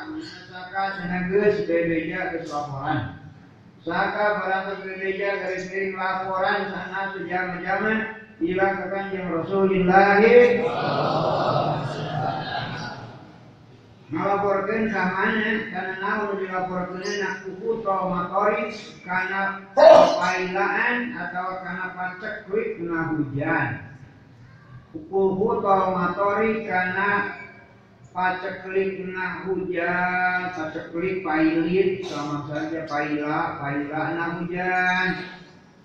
Saka senageus bebeja geus laporan Saka baratus bebeja garis miring laporan sana sejam-jaman ila ka kanjeng Rasulullah ngalaporkeun ka mana kana naon dilaporkeun na kuku traumatori kana pailaan atau kana paceklik na hujan. Kuku traumatori kana paceklik hujan paceklik pailit sama saja paila paila na hujan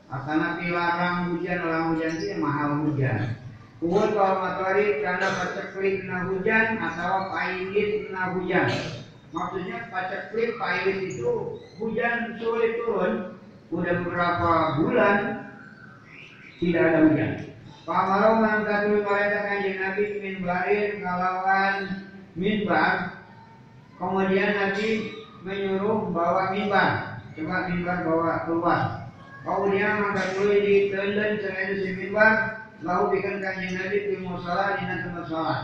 Asana pilarang hujan, orang hujan itu mahal hujan. Kuhut kalau matahari karena paceklik na hujan atau pailit na hujan. Maksudnya paceklik pailit itu hujan sulit turun. Udah beberapa bulan tidak ada hujan. Pamarau mengangkat mereka kanjeng Nabi minbarin kalawan minbar. Kemudian Nabi menyuruh bawa minbar. Coba minbar bawa keluar. Kemudian maka dulu tenden selain si minbar lalu bikin kanjeng Nabi di musola di tempat sholat.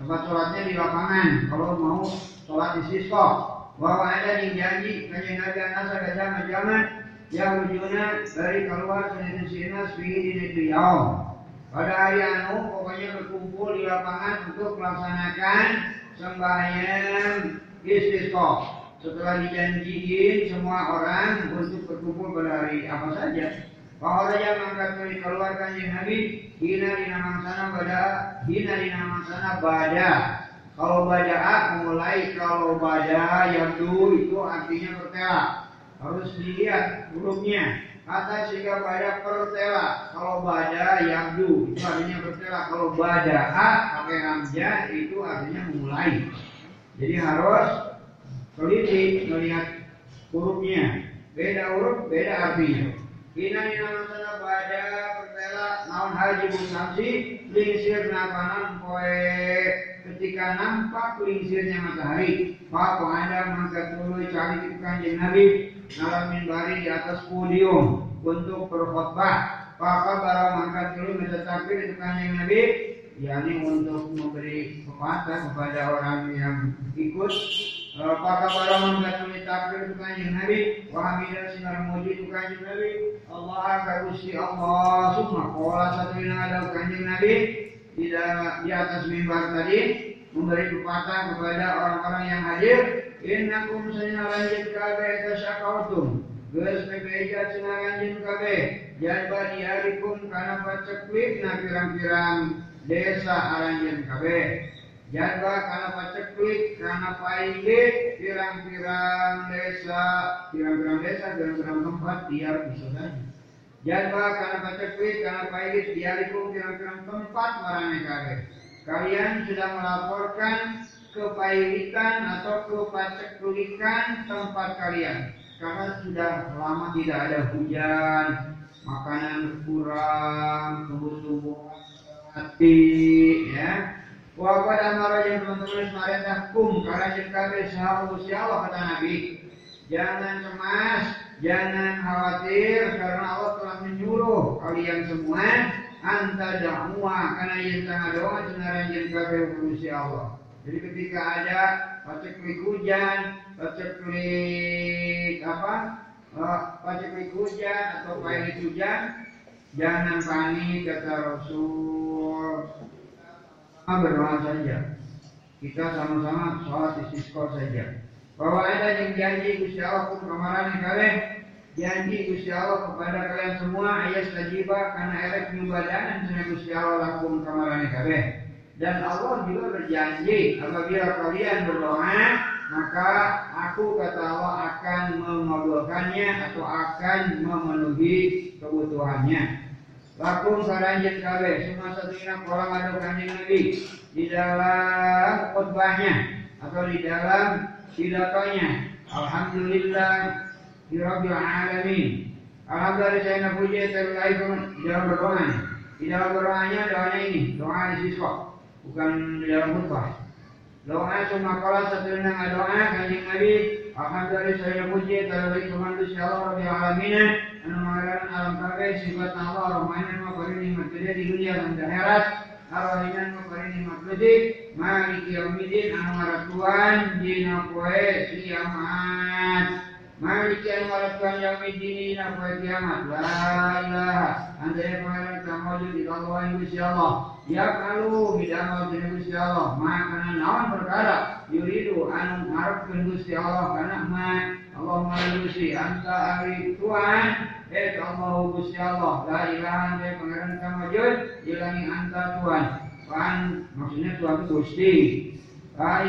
Tempat sholatnya di lapangan. Kalau mau sholat di sisko, bahwa ada yang janji kanjeng Nabi anasa gajah zaman yang ujungnya dari keluar selain sina sepingin di negeri Yaum. Pada hari anu pokoknya berkumpul di lapangan untuk melaksanakan sembahyang istisqa. setelah dijanjiin semua orang untuk berkumpul pada hari apa saja. Bahwa mangkat dari keluar kanjeng Nabi hina di nama sana pada hina di nama sana pada kalau baca mulai kalau baca yang itu artinya pertela harus dilihat hurufnya kata sehingga pada pertela kalau baca yang dulu itu artinya pertela kalau baca pakai hamzah itu artinya mulai. Jadi harus teliti melihat hurufnya. Beda huruf, beda artinya. Ina ina masana pada pertela naon haji busansi lingsir nakanan poe ketika nampak lingsirnya matahari Pak ada mangkat dulu cari itu kanjeng Nabi ngalamin bari di atas podium untuk berkhutbah. Pak bara mangkat dulu menetapkan itu kanjeng Nabi yakni untuk memberi pepatah kepada orang yang ikut. Apakah para mengatakan takbir itu kanjeng Nabi Wa hamidah sinar muji itu kanjeng Nabi Allah akan usi Allah Semua Kola satu yang ada kanjeng Nabi. Di atas mimbar tadi Memberi pepatah kepada orang-orang yang hadir. Innakum sayna lanjut kabe tasyakautum Geus pepeja cenah lanjut kabe. Jadba diarikum karena paceklik na pirang-pirang desa aranjen kabe. Jaga karena paceklik, karena paile, pirang-pirang desa, pirang-pirang desa, pirang-pirang tempat, biar saja. Jaga karena paceklik, karena paile, biaripun pirang-pirang tempat marane kare. Kalian sudah melaporkan kepailikan atau kepaceklikan tempat kalian. Karena sudah lama tidak ada hujan, makanan kurang, tumbuh-tumbuhan mati, ya Wa qad amara yang teman-teman marintah kum karena jeung kabeh saha Gusti Allah kata Nabi. Jangan cemas, jangan khawatir karena Allah telah menyuruh kalian semua anta da'wa karena yang tengah doa cenah jeung kabeh Gusti Allah. Jadi ketika ada paceklik hujan, paceklik apa? Paceklik hujan atau pahit hujan, jangan panik kata Rasul berdoa saja. Kita sama-sama sholat istisqa saja. Bahwa ada yang janji Gusti Allah pun kemarin kalian janji Gusti Allah kepada kalian semua ayat sajiba karena erek nyumbadanan sana Gusti Allah lakum kemarin kalian. Dan Allah juga berjanji apabila kalian berdoa maka aku kata Allah akan mengabulkannya atau akan memenuhi kebutuhannya. Lakum saranjen kabe semua satu ina kolam ada kanjeng Nabi di dalam khutbahnya atau di dalam pidatonya. Alhamdulillah di Rabbil Alamin. Alhamdulillah nak puji terkait di dalam berdoa. Di doanya ini doa siswa bukan di dalam. Doa semua kala satu ina doa kanjeng Nabi. Alhamdulillah saya puji terkait Tuhan Allah Rabbil Alamin anu alam kabeh sifat Allah rahmanan wa bari nikmat gede di dunia dan di akhirat anu ngaratuan dina poe kiamat maliki anu ngaratuan yaumidin dina poe kiamat. La andai pangeran kamujud di Allah Gusti Allah. Ya kalau bidang dina Gusti Allah maka naon perkara yuridu anu ngarepkeun Gusti Allah. Kana ma Allahumma Gusti anta ahli Tuhan. Eh Allah Gusti Allah. La ilaha illa pangeran kamajud Ilangi anta Tuhan. Tuhan maksudnya Tuhan Gusti. La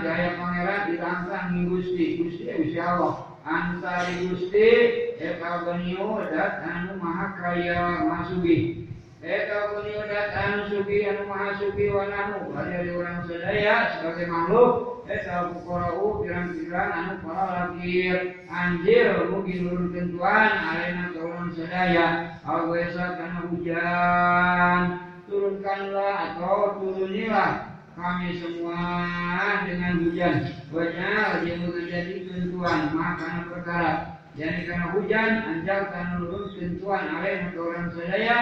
jaya pangeran ni Gusti. Gusti ya Gusti Allah Anta di Gusti Eka genio dat anu maha kaya masugi Eka genio dat anu sugi anu maha sugi di orang sedaya sebagai makhluk. Eta bukorau pirang-pirang anu para lakir. Anjir mungkin nurun tentuan alena kaulan sedaya. Awesa karena hujan. Turunkanlah atau turunilah kami semua dengan hujan. Wajah yang terjadi tentuan maka perkara. Jadi karena hujan anjal karena nurun tentuan. Alena kaulan sedaya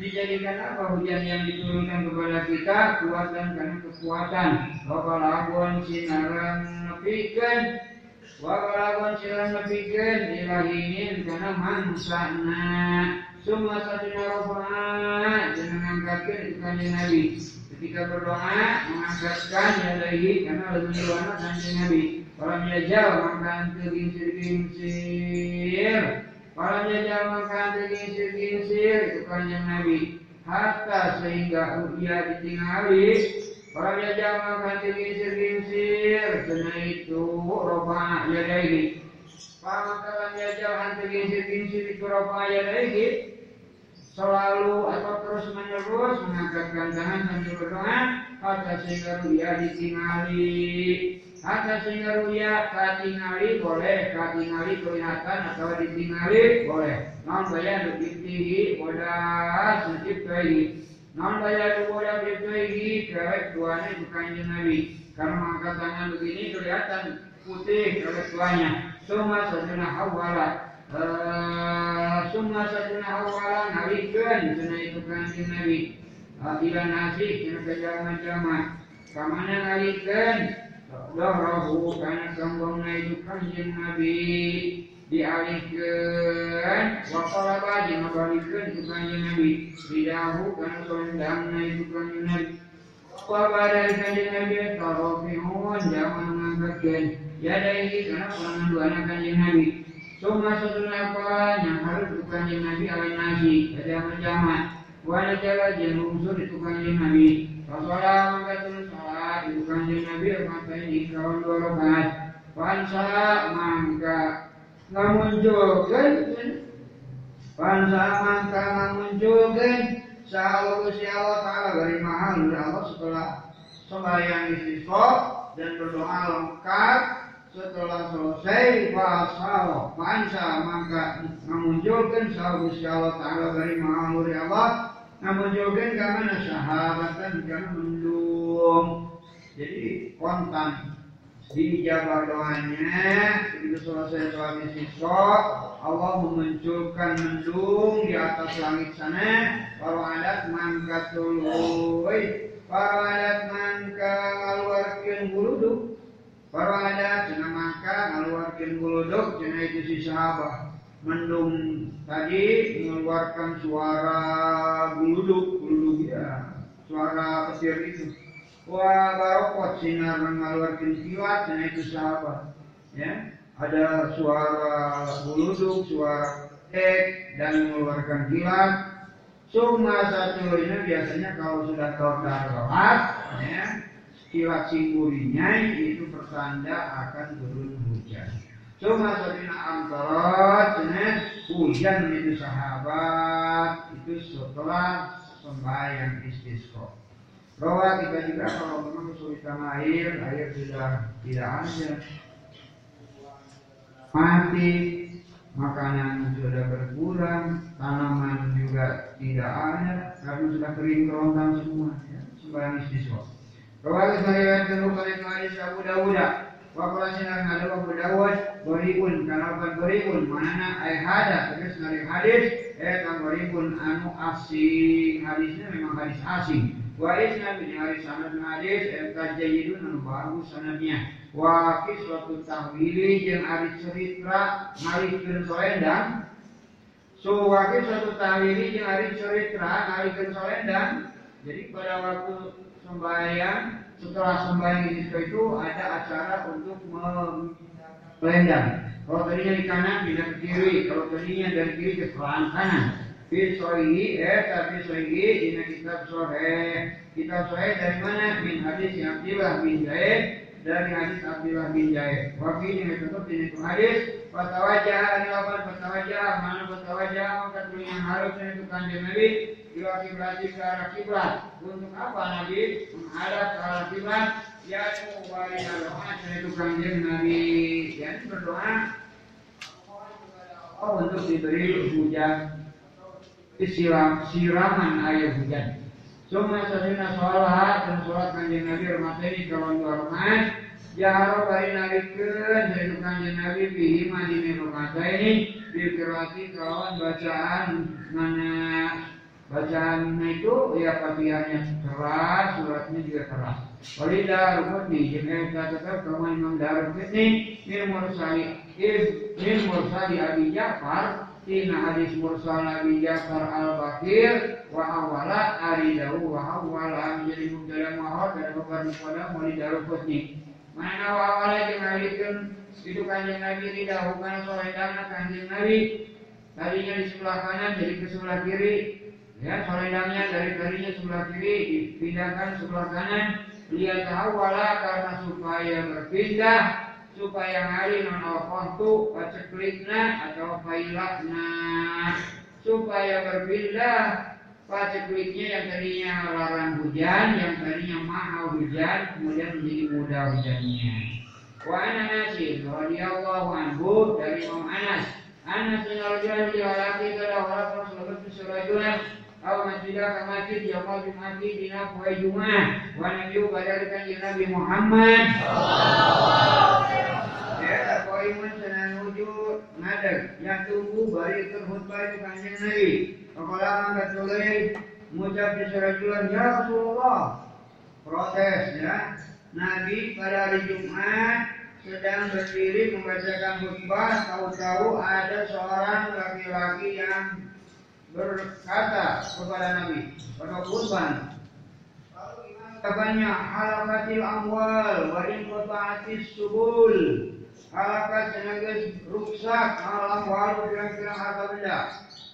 dijadikan apa hujan yang diturunkan kepada kita? Kuatan karena kekuatan. Wakalabuan sinaran nepikan. Wakalabuan sinaran nepikan. Ilahinin karena mansana semua satu narofah dan mengangkatkan itu kanjeng Nabi ketika berdoa mengangkatkan yadaihi karena lebih doa kanjeng Nabi Walam yajal maka teu gingsir-gingsir. Walam yajal maka teu gingsir-gingsir itu kanjeng Nabi. Hatta sehingga ia ditinggali Walam yajal maka teu gingsir-gingsir. Kena itu roba yadaihi. Pamakalan yajal hantu gingsir-gingsir itu roba yadaihi selalu atau terus menerus mengangkatkan tangan sambil berdoa ruya ditinggali. Hatta sehingga ruya katingali boleh. Katingali kelihatan atau ditinggali boleh. Non bayar dipitihi bodas menciptai non bayar bodas menciptai kerek tuanya bukan nabi karena mengangkat tangan begini kelihatan putih kerek tuanya. Semua sedena hawalat summa saduna awalan nalikeun cenah itu kanjeng Nabi. Ila nasi cenah kajama-jama kamana nalikeun dahrahu kana kambangna itu kanjeng Nabi. Dialihkeun wa qalaba jeung ngabalikeun itu kanjeng Nabi. Bidahu kana sondangna itu kanjeng Nabi. Wa badal kanjeng Nabi tarofihun jangan ngangkatkeun yadaihi kana pangan duana kanjeng Nabi Suma setelah yang harus bukan yang Nabi alai nasi pada jaman. Wala jala jen unsur itu kanjeng Nabi. Rasulullah salat itu kanjeng Nabi ini kawan dua rakaat. Pansa mangka ngamunculkeun Pansa mangka ngamunculkeun Sahal Gusti Allah Ta'ala dari mahal Allah setelah sembahyang istisqa dan berdoa lengkap setelah selesai pasal pansa maka memunculkan sahur Allah Ta'ala dari maha mulia Allah memunculkan karena sahabatan karena mendung. Jadi kontan. Dijawab doanya begitu selesai sholat istisqa Allah memunculkan mendung di atas langit sana. Para adat mangkat tuluy para adat mangka ngaluarkeun buluduk Para ada cina maka mengeluarkan buluduk cina itu si sahabat. Mendung tadi mengeluarkan suara buluduk buluduk ya. Suara petir itu. Wah barokot sinar mengeluarkan kilat cina itu sahabat. Ya ada suara buluduk suara tek dan mengeluarkan kilat Semua satu ini biasanya kalau sudah terdapat ya kilat singgurinya itu pertanda akan turun hujan. Cuma sabina amtarot, hujan itu sahabat itu setelah sembahyang istisqa. Bahwa kita juga kalau memang kesulitan air, air sudah tidak ada, mati, makanan sudah berkurang, tanaman juga tidak ada, karena sudah kering kerontang semua. Ya. Sembahyang istisqa. Sariwayatkan oleh hadis Abu Dawud. Wa qala sinan ada Abu Dawud gharibun kana bukan gharibun manana ay hada terus dari hadis eh kan gharibun anu asing. Hadisnya memang hadis asing. Wa isna bin hadis sanad hadis eh tajayidun anu bagus sanadnya. Wa kiswatu tahwili jeung hadis cerita ngalihkeun soendang so wa kiswatu tahwili jeung hadis cerita ngalihkeun soendang jadi pada waktu sembahyang setelah sembahyang istisqa itu ada acara untuk melendang. Kalau tadinya di kanan pindah ke kiri, kalau tadinya dari kiri ke kanan. Fi sohi, eh tapi sohi ini kitab sohe. Kitab sohe dari mana? Min hadis yang Abdillah bin Zaid dari hadis Abdullah bin Zaid. Wakil ini tetap ini itu hadis. Fatawajah, ini apa? Fatawajah, mana fatawajah? Maka yang harusnya itu kanjeng Nabi ila kiblat ke arah kiblat. Untuk apa Nabi? Menghadap ke arah kiblat? Ya wali doa itu kanjeng Nabi. Ya berdoa. Oh untuk diberi hujan. Isiram, siraman air hujan. Semua sasina sholat dan sholat kanjeng Nabi rumah ini kalau rumah Jaharo bari nalikeun yaitu kanjeng Nabi bihi rumah ini. Dikirati kawan bacaan mana bacaan itu ya patihannya keras, suratnya juga keras. Walida rukuni jeung eta tetep kama Imam Darqutni min mursali min mursali Abi Ja'far tina hadis mursal Abi Ja'far al-Bakir wa awala aridahu wa awala menjadi mubtada mahot dan bukan pada Walida rukuni mana awalnya jeung ngalikeun itu kanjeng Nabi tidak bukan soledana kanjeng Nabi. Tadinya di sebelah kanan jadi ke sebelah kiri ya soledanya dari tadinya sebelah kiri dipindahkan sebelah kanan. Lihat awala karena supaya berpindah supaya hari tu paceklikna atau failakna supaya berpindah pacekliknya yang tadinya larang hujan yang tadinya mahal hujan kemudian menjadi mudah hujannya. Wa ana nasir radhiyallahu anhu dari Imam Anas. Anas bin Rajulan di walaki kada wala rasulullah surajulan aw masjidah ka masjid yaumul jum'ati dina poe Jumat wa nabi badalkan Nabi Muhammad Ya, poe mun sanan wujud ngadeg yang tunggu bari terhutbah itu kanjeng Nabi. Kepala angkat tulai mengucap di surajulan ya Rasulullah. Protes ya. Nabi pada hari Jumat sedang berdiri membacakan khutbah, tahu-tahu ada seorang laki-laki yang berkata kepada Nabi pada khutbah Katanya halakatil amwal wa in qata'atis subul. Halakat tenaga rusak malam walu kira-kira harta benda?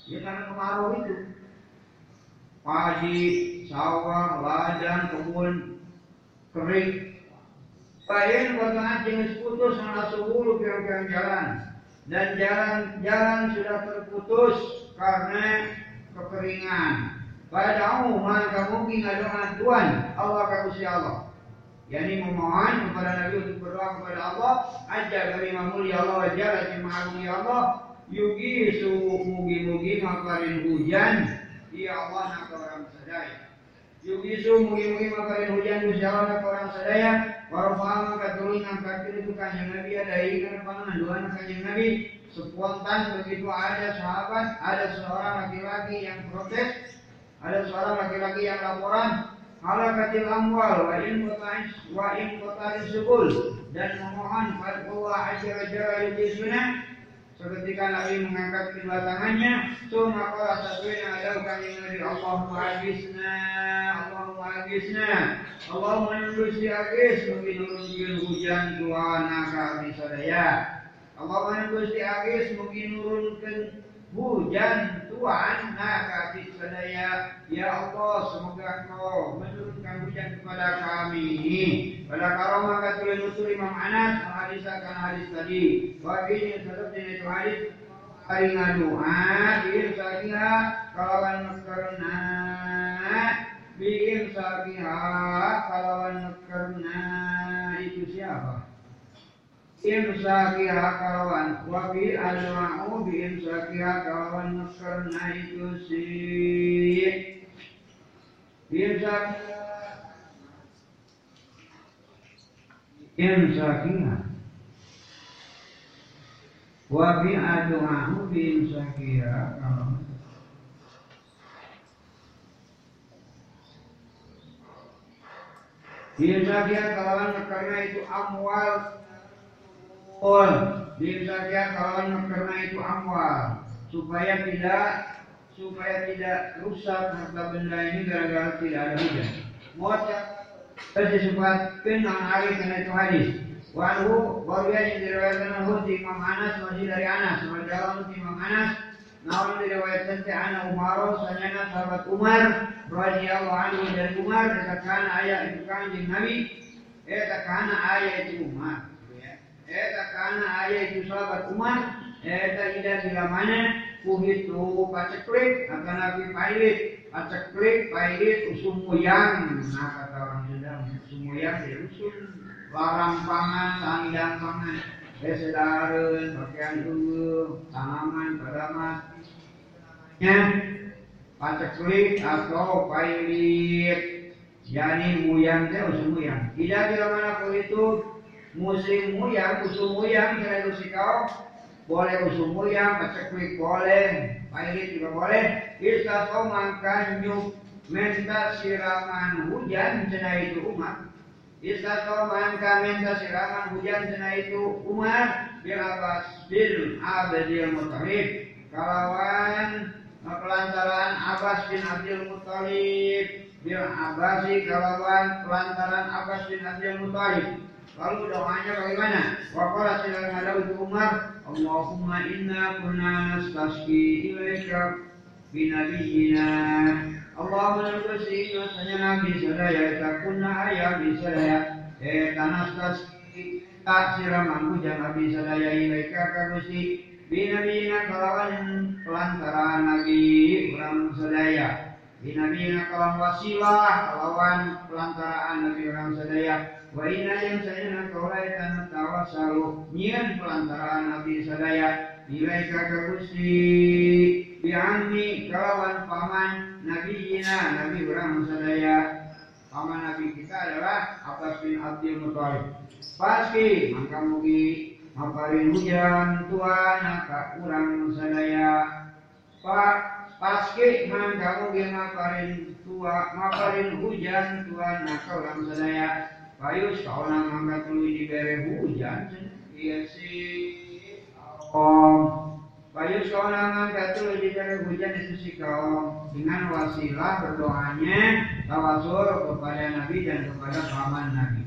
Ya karena kemarau itu padi sawah ladang kebun kering. Payen kotaan jenis putus mana subul kira-kira jalan. Dan jalan-jalan sudah terputus karena kekeringan. Padahal maka mungkin ada Tuhan. Allah kagusi Allah. Yani memohon kepada Nabi untuk berdoa kepada Allah. Aja dari mulia Allah jalla di Allah. Yugi su mugi-mugi makarin hujan. Ya Allah nak orang sadaya. Yugi su mugi-mugi makarin hujan. Gusti Allah nak orang sadaya. Warfa maka turun angkat itu kanjeng Nabi ada. Ikan pangan dua kanjeng Nabi spontan begitu ada sahabat ada seorang laki-laki yang protes ada seorang laki-laki yang laporan halakatil amwal wa in qata'is wa in subul dan memohon pada Allah wa jalla di sunnah seketika Nabi mengangkat kedua tangannya summa qala satunya ada kami Nabi Allahumma agisna Allahumma agisna Allahumma nurusi agis mungkin nurunkan hujan Tuhan kami sadaya Allahumma nurusi agis mungkin nurunkan hujan Tuhan. Nakati sadaya ya Allah semoga Engkau menurunkan hujan kepada kami. Pada karomah katulah nutur Imam Anas menghadiskan hadis tadi. Wa ini tetap itu hadis hari ngadoa biir sakiha. Kalawan karena biir sakiha. Kalawan siapa imsakiha kalawan wa bi alma'u bi imsakiha kalawan karena itu si. Imsak imsakiha wa bi alma'u bi imsakiha kalawan Imsakiha kalawan karena itu amwal Ul saja kawan karena itu amwal supaya tidak supaya tidak rusak harta benda ini gara-gara tidak ada hujan. Moca disebutkan nang hari karena itu hadis. Walu baru yang diriwayatkan oleh Imam Anas masih dari Anas. Dalam Imam Anas Namun diriwayatkan si Ana Umar, sanyana sahabat Umar, radhiyallahu anhu dari Umar, katakan ayat itu kanjeng Nabi, eh katakan ayat itu Umar. Eta karena ayah itu sahabat Umar, eta tidak bila mana kuhitu paceklik akan nabi pailit, paceklik pailit usum muyang. Nah kata orang Sunda, usum muyang dia usul larang pangan, sangidang pangan. Besedareun, pakaian dulu, tanaman, tanaman. Ya, paceklik atau pailit. Yani muyang teh usum muyang. Tidak bila mana kuhitu musim muyang, usum muyang, kira kau boleh usum muyang, paceklik boleh, pailit juga boleh. Kau makan nyuk menta siraman hujan cina itu umat. Kau makan menta siraman hujan cina itu umat. Bil abbas bil abdil mutalib. Kalawan pelantaran Abbas bin Abdul Muttalib bil Abbasi kalawan pelantaran Abbas bin Abdul Muttalib Lalu doanya bagaimana? Waqala ada itu Umar, Allahumma inna kunna nastasqi ilaika binabiyina. Allahumma nabsi nasanya nabi sadaya takunna ayah bi sadaya eh tanastasqi tak siraman hujan nabi sadaya ilaika ka Gusti binabiyina kalawan pelantaran nabi orang sadaya binabiyina kalawan wasilah kalawan pelantaraan nabi orang sadaya Wa yang saya kaulai tanah tawasalu nyian pelantaraan nabi sadaya. Nilai kakak gusti. Bi'anni paman nabi ina nabi orang sadaya. Paman nabi kita adalah Abbas bin Abdul Muttalib pasti maka mugi maparin hujan tuan ka kurang sadaya. Pak paski mangka mugi maparin tua maparin hujan tuan ka orang sadaya Kau nang angkat tulu dibere hujan. Iya sih. Om. Kau nang angkat tulu dibere hujan itu si kaum Dengan wasilah berdoanya Tawasul kepada Nabi dan kepada paman Nabi.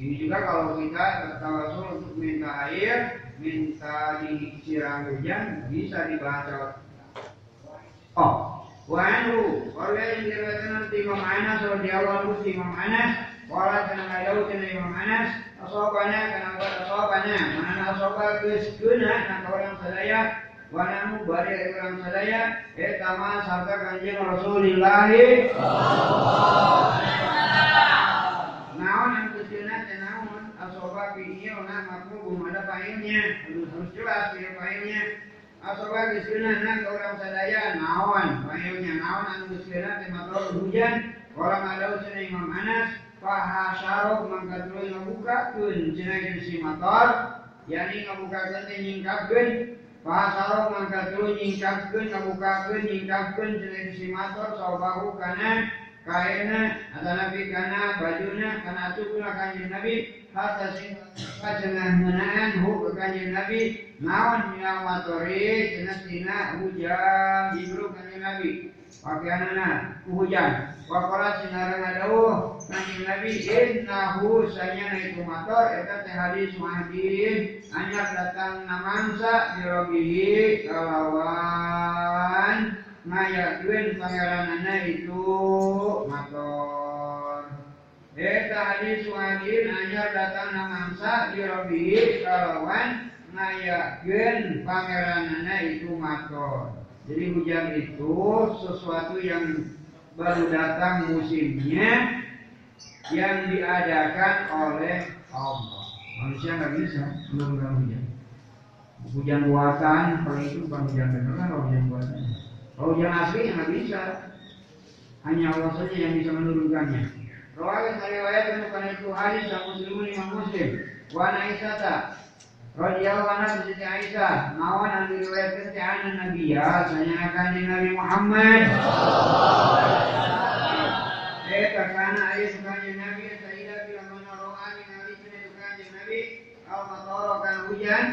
Ini juga kalau kita tawasul untuk minta air Minta disiram hujan Bisa dibaca Oh Wa'anhu Kalau yang diriwayatkan Imam Anas Radiyallahu anhu Imam Anas Wala kana ngadaw kana Imam Anas asobana kana buat asobana mana asoba geus geuna na orang sadaya wa namu bari orang sadaya eta mah sabda kanjeng Rasulullah. Naon yang geuskeuna teh naon? Asoba pieu na maku belum ada painnya. Harus jelas ya painnya. Asoba geuskeuna na orang sadaya naon painnya naon anu geuskeuna teh hujan. Orang ada usaha Imam Anas fahasyarok mangka tuluy ngabukakeun cenah si motor yani ngabukakeun teh nyingkapkeun fahasyarok mangka tuluy nyingkapkeun ngabukakeun nyingkapkeun cenah si motor sabahu kana kaena atau nabi kana bajuna kana cukula kanjeng nabi. Hatta sing cenah meunaan hu kanjeng nabi. Naon minal motori cenah tina hujan ibru kanjeng nabi pakaianana hujan. Wakola sinarang adauh Kanjeng Nabi innahu sanya itu motor eta teh hadis muhadin. Anyar datang namangsa dirobihi kalawan. Ngayakeun pangeranana itu motor Eta hadis muhadin anyar datang namangsa dirobihi kalawan. Ngayakeun pangeranana itu motor jadi hujan itu sesuatu yang baru datang musimnya yang diadakan oleh Allah. Manusia nggak bisa menurunkan hujan. Hujan buatan, kalau itu bukan hujan beneran, kalau hujan buatan. Kalau hujan asli nggak bisa. Hanya Allah saja yang bisa menurunkannya. Rawat saya riwayat bukan itu hadis dan muslimun imam muslim. Wa Aisyah radhiyallahu anha Siti Aisyah. Nawan yang diriwayatkan ti ana nabi ya. Sanya akan Nabi Muhammad. Eh karena ayat sukanya Nabi Sayyidah bila mana rohani Nabi kena sukanya Nabi kalau matoro kan hujan.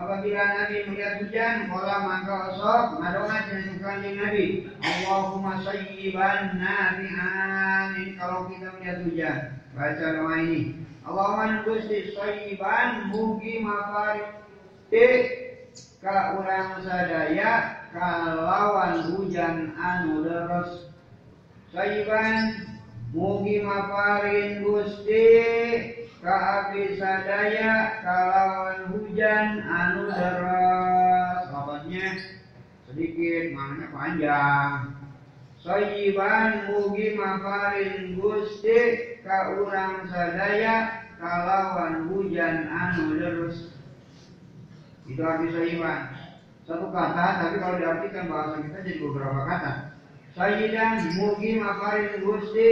Apabila Nabi melihat hujan pola maka osok madoa dan sukanya Nabi. Allahumma sayyiban nafi'an kalau kita melihat hujan baca doa ini Allahumma gusti soyiban mugi mafari ka urang sadaya kalawan hujan anu deres soyiban mugi mafarin gusti. Ka abdi sadaya kalawan hujan anu deres Lafaznya sedikit maknanya panjang Soyiban mugi mafarin gusti ka urang sadaya kalawan hujan anu terus itu arti soyiban. Satu kata tapi kalau diartikan bahasa kita jadi beberapa kata. Sayyidan mugi mafarin gusti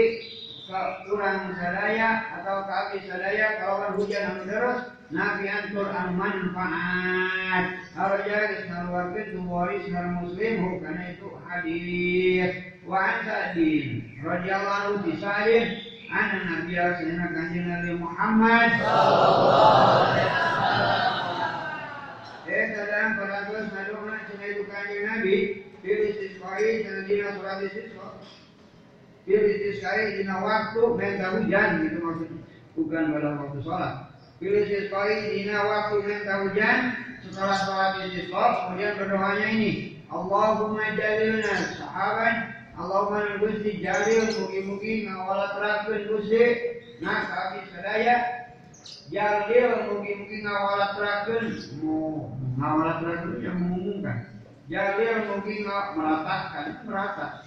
ka urang sadaya atau ka sadaya kalawan hujan anu terus Nabi antur anu manfaat Harja geus ngaluarkeun tu waris muslim hukana itu hadis wa an Sa'din radhiyallahu anhu Sa'din anna Nabi sayyidina kanjeng Nabi Muhammad Eh sedang pada terus nadona cenah itu kanjeng Nabi fil istisqai cenah dina surat istisqa. Fil istisqai dina waktu menta hujan gitu maksudnya. Bukan pada waktu sholat. Pilih sekali dina waktu minta hujan setelah sholat istisqa kemudian berdoanya ini Allahumma jalilna sahabat Allahumma gusti jalil mugi-mugi ngawala terakhir gusti nah kami sadaya. Jalil mugi-mugi ngawala terakhir mau ngawala terakhir yang mengumumkan. Jalil mugi meratakan merata.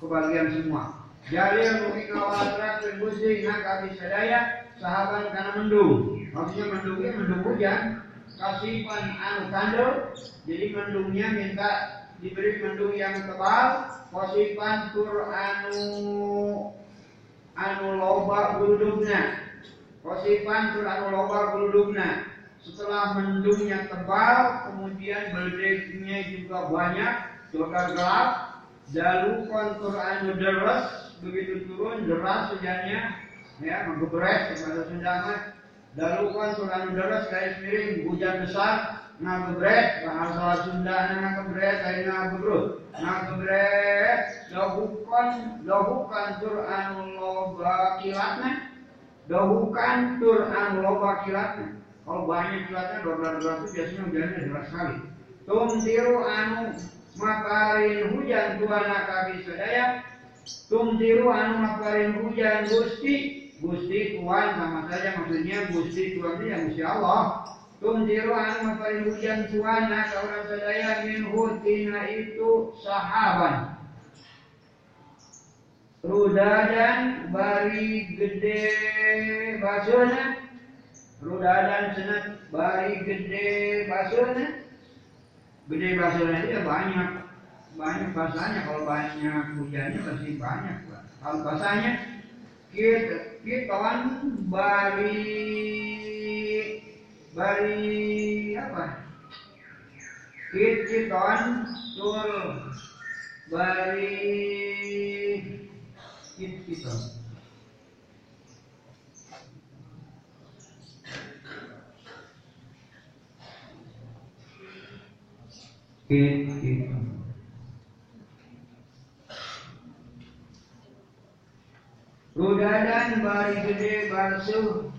Kebagian semua. Jalil mugi ngawala terakhir gusti nah kami sadaya. Sahabat karena mendung. Maksudnya mendungnya mendung hujan. Kasipan anu kandel jadi mendungnya minta diberi mendung yang tebal kasipan tur anu anu loba guludugna. Kasipan tur anu loba guludugna. Setelah mendungnya tebal kemudian beledeknya juga banyak juga gelap. Lalu kontur anu deras begitu turun deras hujannya. Ya menggebres kepada Sunda lalu kontur anu garis miring hujan besar ngagebret bahasa Sunda ngagebret dari ngagebrut ngagebret dahukan dahukan tur anu loba kilatna dahukan tur anu loba kilatna kalau banyak kilatnya dolar-dolar itu biasanya hujannya deras sekali. Tumtiru anu makarin hujan tuana kaki sedaya tumtiru anu makarin hujan gusti. Gusti tuan sama saja maksudnya gusti tuan itu yang gusti Allah tumtiru anu makarin hujan tuana kauran sedaya min hutina itu sahaban. Rudadan bari gede basuna rudadan senat bari gede basuna gede basuna itu ya banyak. Banyak basahnya kalau banyak hujannya pasti banyak kalau basahnya kita kita kawan bari bari apa? Kita kawan tur bari kita Rudadan bari gede basuh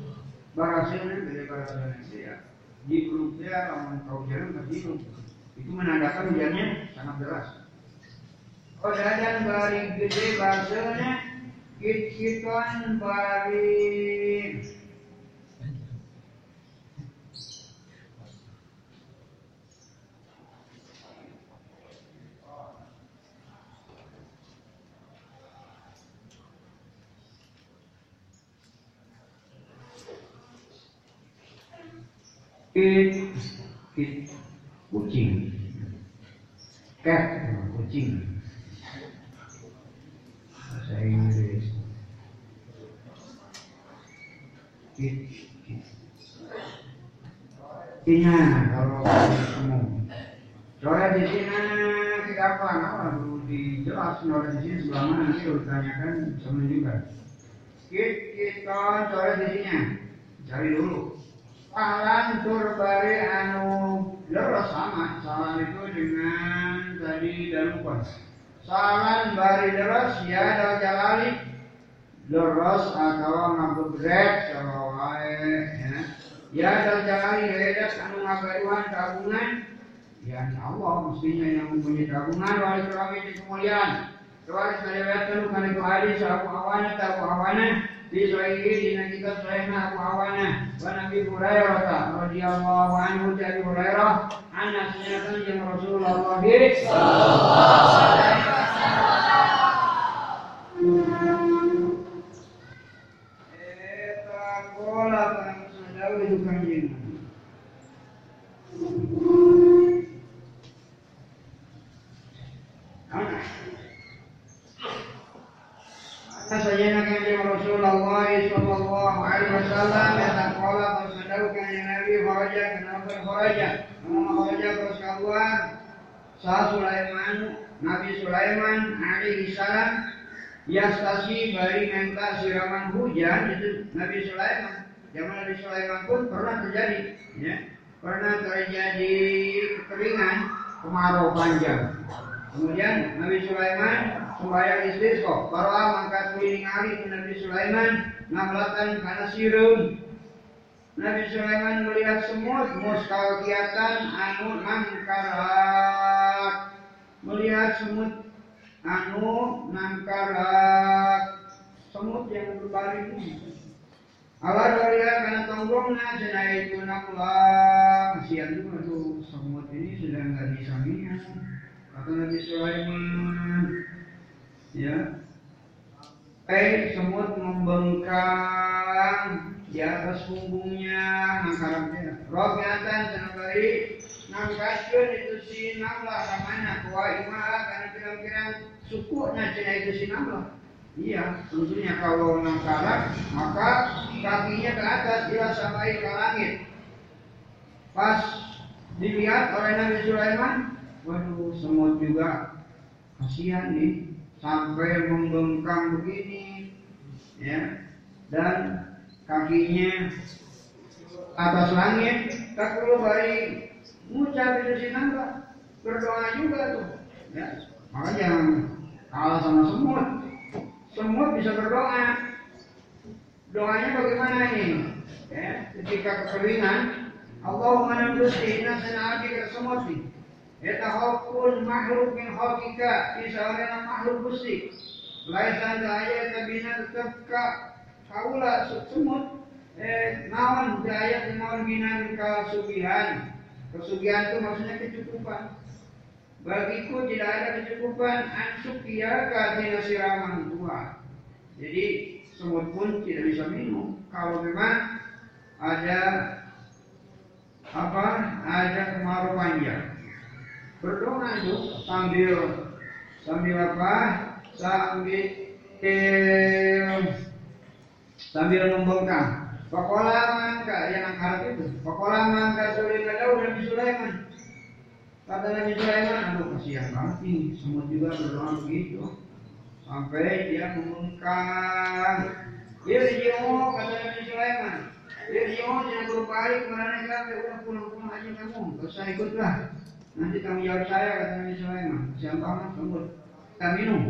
Barasnya gede barasnya ya. Di grupnya lawan jalan bingung. Itu menandakan hujannya sangat deras. Rudadan bari gede basuhnya Kit-kitan bari Kit, kit, kucing, cat, kucing, bahasa Inggris, kit, kit. Tina kalau umum. Soalnya di sini kita apa? Apa dijelas soalnya di sini sebelah mana nanti harus tanyakan sama juga. Kit, kita soalnya di sini cari dulu. Salan turbari anu. Leres sama. Salan itu dengan tadi dalupan salan bari leres ya dal jalali. Leres atau ngabegrek kalau ya. Ya dal jalali ledas anu ngagaduhan tabungan ya Allah mestinya yang mempunyai tabungan wali kerawi di kemuliaan Lihat dulu karena itu hadis Abu Awana Abu Awana di Sahih di kita Sahih Abu Awana wa Nabi Hurairah radhiyallahu anhu dari Hurairah. Anak sunnatan yang Rasulullah sallallahu alaihi wasallam Eta kola kan sadawi itu kanjeng Anak sayyidina kanjeng Rasulullah sallallahu alaihi wasallam yang qala bersadau kanjeng Nabi kharaja kenapa kharaja nama kharaja terus keluar Sah Sulaiman Nabi Sulaiman alaihi salam yastasi bari minta siraman hujan itu Nabi Sulaiman zaman Nabi Sulaiman pun pernah terjadi ya. Pernah terjadi kekeringan kemarau panjang. Kemudian Nabi Sulaiman sembahyang istisqa para mangkat kuling hari Nabi Sulaiman ngamlatan kana sireum Nabi Sulaiman melihat semut muskalkiatan anu nangkarak melihat semut anu nangkarak semut yang berbaring Allah karena tonggongnya cenah itu naklah kasihan juga tuh semut ini sudah nggak bisa minum. Kata Nabi Sulaiman ya. Eh semut membengkang di atas punggungnya nangkarapnya rogatan senabari nangkaskeun itu si namlah ramana kuwa imalah karena pirang-pirang. Sukunya cina itu si namlah iya tentunya kalau nangkarak maka kakinya ke atas dia sampai ke langit. Pas dilihat oleh Nabi Sulaiman waduh semut juga. Kasihan nih sampai membengkang begini ya. Dan kakinya atas langit tak perlu bari ngucap itu si nambah berdoa juga tuh. Ya maka jangan kalah sama semut. Semut bisa berdoa. Doanya bagaimana ini? Ya ketika kekeringan Allahumma sana'ati semut nih. Eta hokun makhluk min hokika Isa oleh makhluk gusti Laisan daya tabina tetap kaula semut. Eh naon daya naon ginan kasugihan kesugihan itu maksudnya kecukupan. Bagiku tidak ada kecukupan ansukia katina siraman tua jadi semut pun tidak bisa minum. Kalau memang ada apa ada kemarau panjang. Berdoa itu sambil sambil apa? Sambil eh, sambil membongkar. Pakola mangka yang angkat itu. Pakola mangka Sulaiman Daud Nabi Sulaiman. Kata Nabi Sulaiman, aduh kasihan banget ini. Semut juga berdoa begitu. Sampai dia membongkar. Irji'u kata Nabi Sulaiman. Irji'u jangan berbalik merana kami udah pulang-pulang aja kamu. Gak usah ikutlah. Nanti tanggung jawab saya kata Nabi Sulaiman. Kasihan banget semut. Kita minum.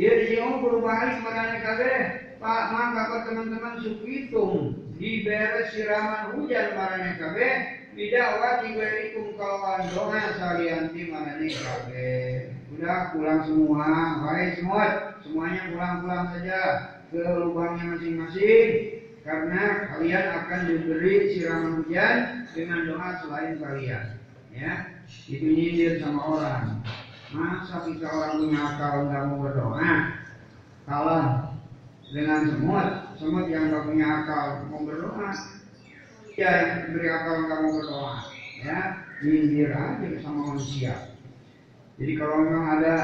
Irji'u berbalik merana kami Pak maka teman-teman sukitung beres siraman hujan marane kabe bidawati werikum kawan doa salianti marane kabe udah pulang semua. Baik semua semuanya pulang-pulang saja ke lubangnya masing-masing karena kalian akan diberi siraman hujan dengan doa selain kalian ya? Itu nyindir sama orang. Masa kita orang punya akal nggak mau berdoa? Kalah dengan semut, semut yang nggak punya akal mau berdoa, ya yang akal nggak mau berdoa, ya nyindir aja sama manusia. Jadi kalau memang ada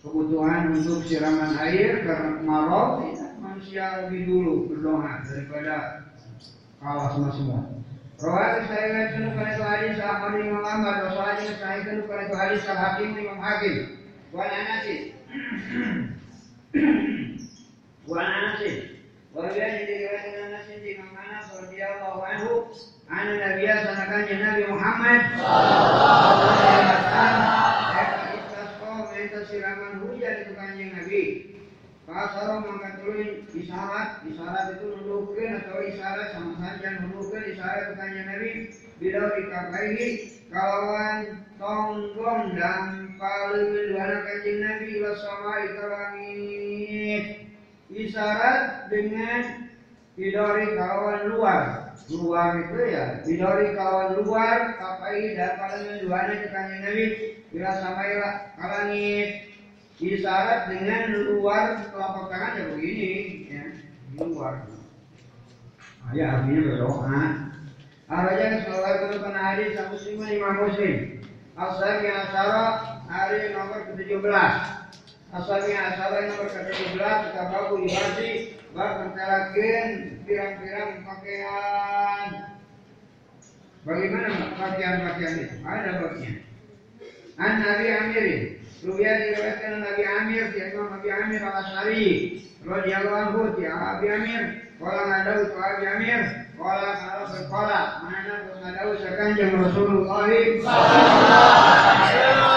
kebutuhan untuk siraman air karena kemarau, ya, manusia lebih dulu berdoa daripada kalah sama semua. Rawat saya kanu kana itu hadis Ahmad Imam Ahmad sahih saya kanu kana itu hadis Al Hakim Imam Hakim. Wa Anas وعن انس وبيان روايه انس بن انس رضي الله عنه عن النبي صلى الله عليه وسلم محمد siraman hujan itu kanjeng Nabi Pasaro mangkat turun isyarat, isyarat itu nundukin atau isyarat sama saja nundukin isyarat itu kanjeng Nabi bila dikapaihi kawan tonggong dan paling dua kanjeng Nabi ila sama itu langit isyarat dengan bidori kawan luar. Luar itu ya bidori kawan luar kapai dan paling duanya tekannya nabi bila sampai kalangit isyarat dengan luar telapak tangan ya begini ya luar. Nah, ya artinya berdoa. Arahnya sholat itu kena hadis Muslim Imam Muslim Asal yang hari nomor ke-17 Asalnya asalnya nomor ke-17 kita baku ibadi bab mentalakin pirang-pirang pakaian. Bagaimana pakaian-pakaian itu? Ada babnya. An Nabi Amir. Ruya diriwayatkan Nabi Amir di Imam Nabi Amir al Asari radhiyallahu anhu di Nabi Amir. Kala ngadau itu Nabi Amir. Kala kalau berkala Mana ngadau sekanjeng Rasulullah Sallallahu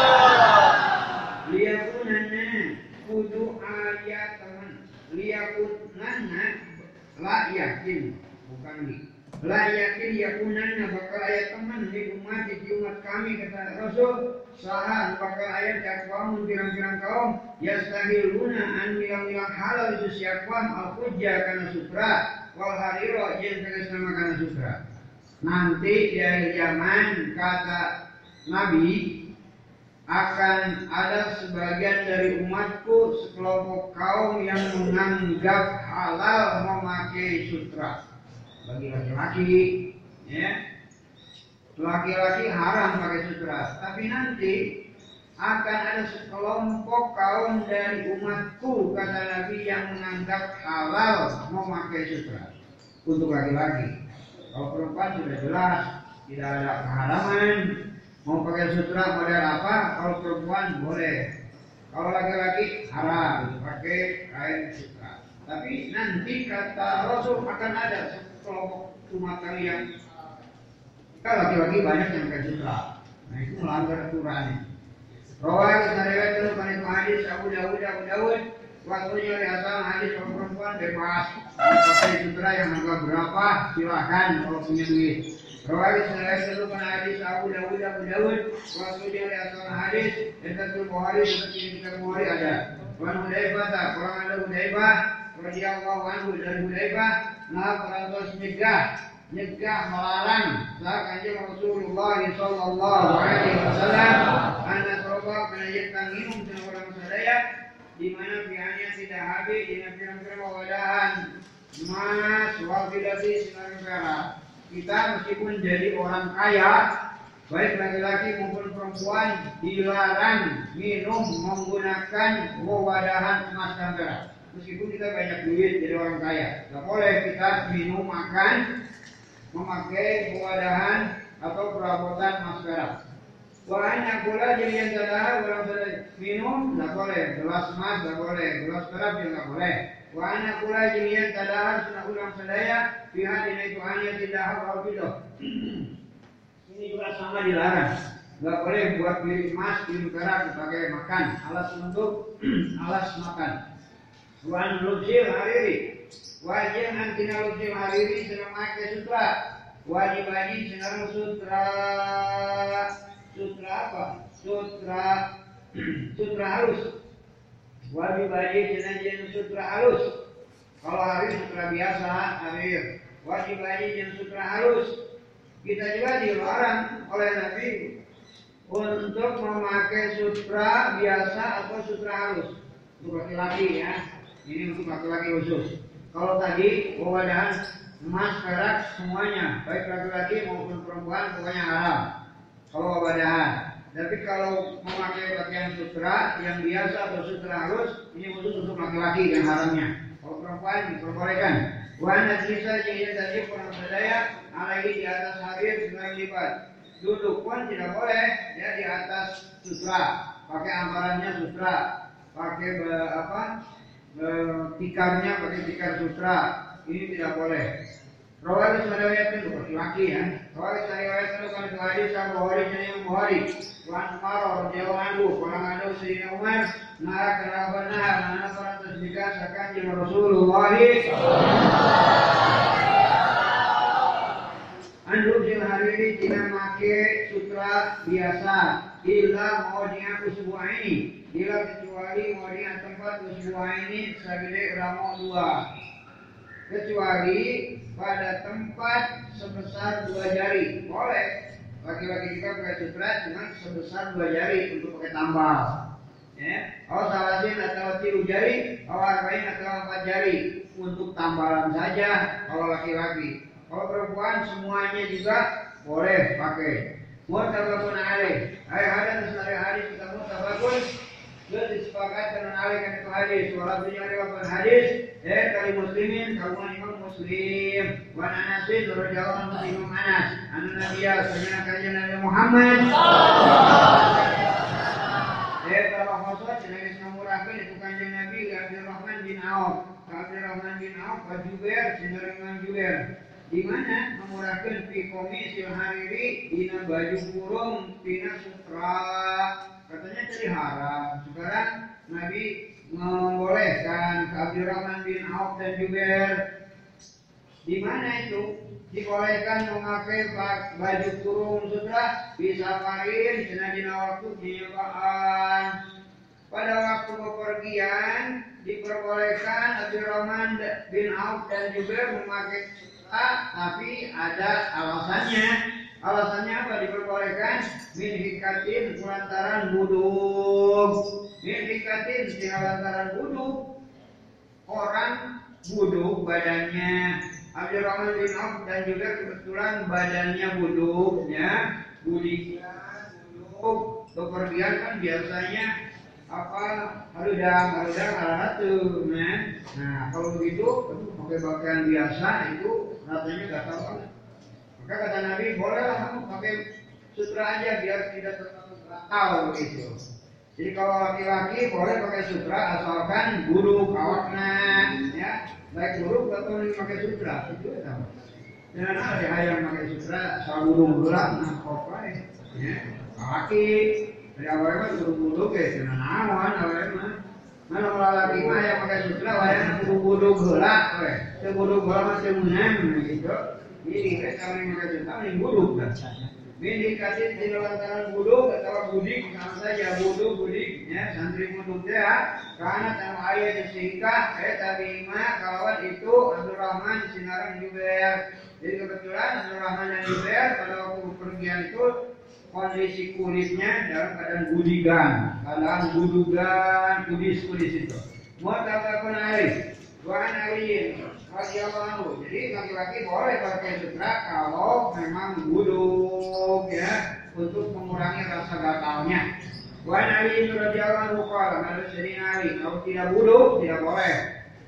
la yakin? Bukan nih. La yakin yakunanna bakal ayat teman di umat di umat kami kata Rasul. Sahan bakal ayat yakwamun pirang-pirang kaum. Yastahiluna an bilang-bilang halal itu siapa? Al hujja karena supra wal hariro jen kena sama karena supra nanti dari zaman kata Nabi akan ada sebagian dari umatku sekelompok kaum yang menganggap halal memakai sutra. Bagi laki-laki ya. Laki-laki haram pakai sutra. Tapi nanti akan ada sekelompok kaum dari umatku kata Nabi yang menganggap halal memakai sutra. Untuk laki-laki. Kalau perempuan sudah jelas tidak ada keharaman Mau pakai sutra model apa? Kalau perempuan boleh. Kalau laki-laki haram pakai kain sutra. Tapi nanti kata Rasul akan ada kelompok umat kalian. Kalau laki-laki banyak yang pakai sutra. Nah itu melanggar aturan. Rawai saya itu kan itu hadis Abu Dawud Abu Dawud waktunya di asal hadis perempuan bebas pakai sutra yang harga berapa silahkan kalau punya duit. Rawali saya satu kan hadis Abu Dawud Abu Dawud. Waktu dia lihat soal hadis dan tentu Bukhari seperti kita Bukhari ada. Wan Hudaifah tak? Orang ada Hudaifah radhiyallahu anhu dari Hudaifah nah perantos nyegah. Nyegah melarang. Saat kanjeng Rasulullah sallallahu alaihi wasallam anak roba kena minum dengan orang sadaya di mana pihaknya tidak habis dengan pirang-pirang wadahan mas wafilasi sinar negara kita meskipun jadi orang kaya, baik laki-laki maupun perempuan dilarang minum menggunakan wadahan emas perak. Meskipun kita banyak duit jadi orang kaya, tidak boleh kita minum makan memakai wadahan atau perabotan emas perak. Wahanya pula jadi yang saudara orang minum tidak boleh, gelas emas tidak boleh, gelas perak juga tidak boleh. Wahana jadi yang saudara sudah ulang sadaya pihak ini itu hanya tidak hal bidoh. Ini juga sama dilarang. Gak boleh buat piring emas, piring perak dipakai makan, alas untuk alas makan. Wan lubsil hariri, wajib antina lubsil hariri sedang pakai sutra. Wajib wajib sedang sutra sutra apa? Sutra sutra halus. Wajib wajib sedang sutra halus. Kalau hari sutra biasa, akhir wajib wajib yang sutra halus. Kita juga dilarang oleh Nabi untuk memakai sutra biasa atau sutra halus untuk laki-laki ya. Ini untuk laki-laki khusus. Kalau tadi wadahan emas perak semuanya baik laki-laki maupun perempuan pokoknya haram. Kalau wadahan. Tapi kalau memakai pakaian sutra yang biasa atau sutra halus ini khusus untuk laki-laki yang haramnya. Kalau perempuan diperbolehkan. Wana bisa jadi tadi kurang berdaya, alaihi di atas hadir sembilan lipat. Duduk pun tidak boleh ya di atas sutra, pakai amparannya sutra, pakai be, apa be, tikarnya pakai tikar sutra. Ini tidak boleh. Riwayat itu laki ya. Riwayat itu kan hadis Abu Hurairah yang Bukhari. Wan Umar radhiyallahu anhu, orang ada Sayyidina Umar, nah kenapa nah mana para tasbihah sakan yang Rasulullah Andu sil hari ini tidak make sutra biasa, illa mau dia sebuah ini, illa kecuali mau dia tempat sebuah ini segede ramo dua, kecuali pada tempat sebesar dua jari, boleh laki-laki juga pakai sutra cuma sebesar dua jari untuk pakai tambal. Ya, oh salasin atau tiru jari, oh arba'in atau empat jari untuk tambalan saja kalau laki-laki. Kalau perempuan semuanya juga boleh pakai. Mutabakun alaih. Hai ada dari hadis kita mutabakun sudah disepakati dengan alaih kan itu hadis. Walatunya riwayat hadis. Eh kali muslimin kaum imam muslim. Wan anasin radhiyallahu anhu imam Anas. Anu nabiya sanya kajian Nabi Muhammad. Eh kalau khosat jenis nomurakeun itu kanjeng Nabi Abdurrahman bin Auf. Abdurrahman bin Auf wa Jubair sinareng Jubair di mana memurahkan fi komisil hariri dina baju kurung tina sutra katanya jadi haram. Sekarang Nabi membolehkan Abdurrahman bin Auf dan Jubair. Di mana itu? Dibolehkan memakai baju kurung sutra bisa parin senadina waktu penyewaan pada waktu bepergian diperbolehkan Abdurrahman bin Auf dan juga memakai sutra tapi ada alasannya alasannya apa diperbolehkan? Min hikatin lantaran buduk min hikatin lantaran buduk orang buduk badannya. Abdurrahman bin Auf dan juga kebetulan badannya buduk ya budiknya buduk bepergian kan biasanya apa? Harudang harudang tuh ya. nah kalau begitu pakai pakaian biasa itu rasanya gak tahu banget maka kata Nabi bolehlah kamu pakai sutra aja biar tidak terlalu tahu gitu. Jadi kalau laki-laki boleh pakai sutra asalkan buduk awakna ya. Baik buruk atau ini pakai sutra itu ya sama. Dan ada ayam pakai sutra sabudung gelap nah apa ya laki dari awal mah buru-buru ke dengan awan awal mah. Mana laki mah yang pakai sutra wayang buru-buru gelap we seburu gelap mah semuanya gitu kita kami pakai sutra ini buruk Bini kasih di lantaran buduk atau budik sama saja buduk budik ya santri buduk ya karena sama ayah disingkat eh tadi mah kawan itu Abdul Rahman juga jadi kebetulan Abdul Rahman dan Jubair pada waktu pergian itu kondisi kulitnya dalam keadaan budigan keadaan budugan kudis kudis itu. Mau pun air Tuhan aliin radhiyallahu Jadi laki-laki boleh pakai sutra kalau memang buduk ya untuk mengurangi rasa gatalnya. Wan Ali radhiyallahu anhu harus jadi Ali kalau tidak buduk tidak boleh.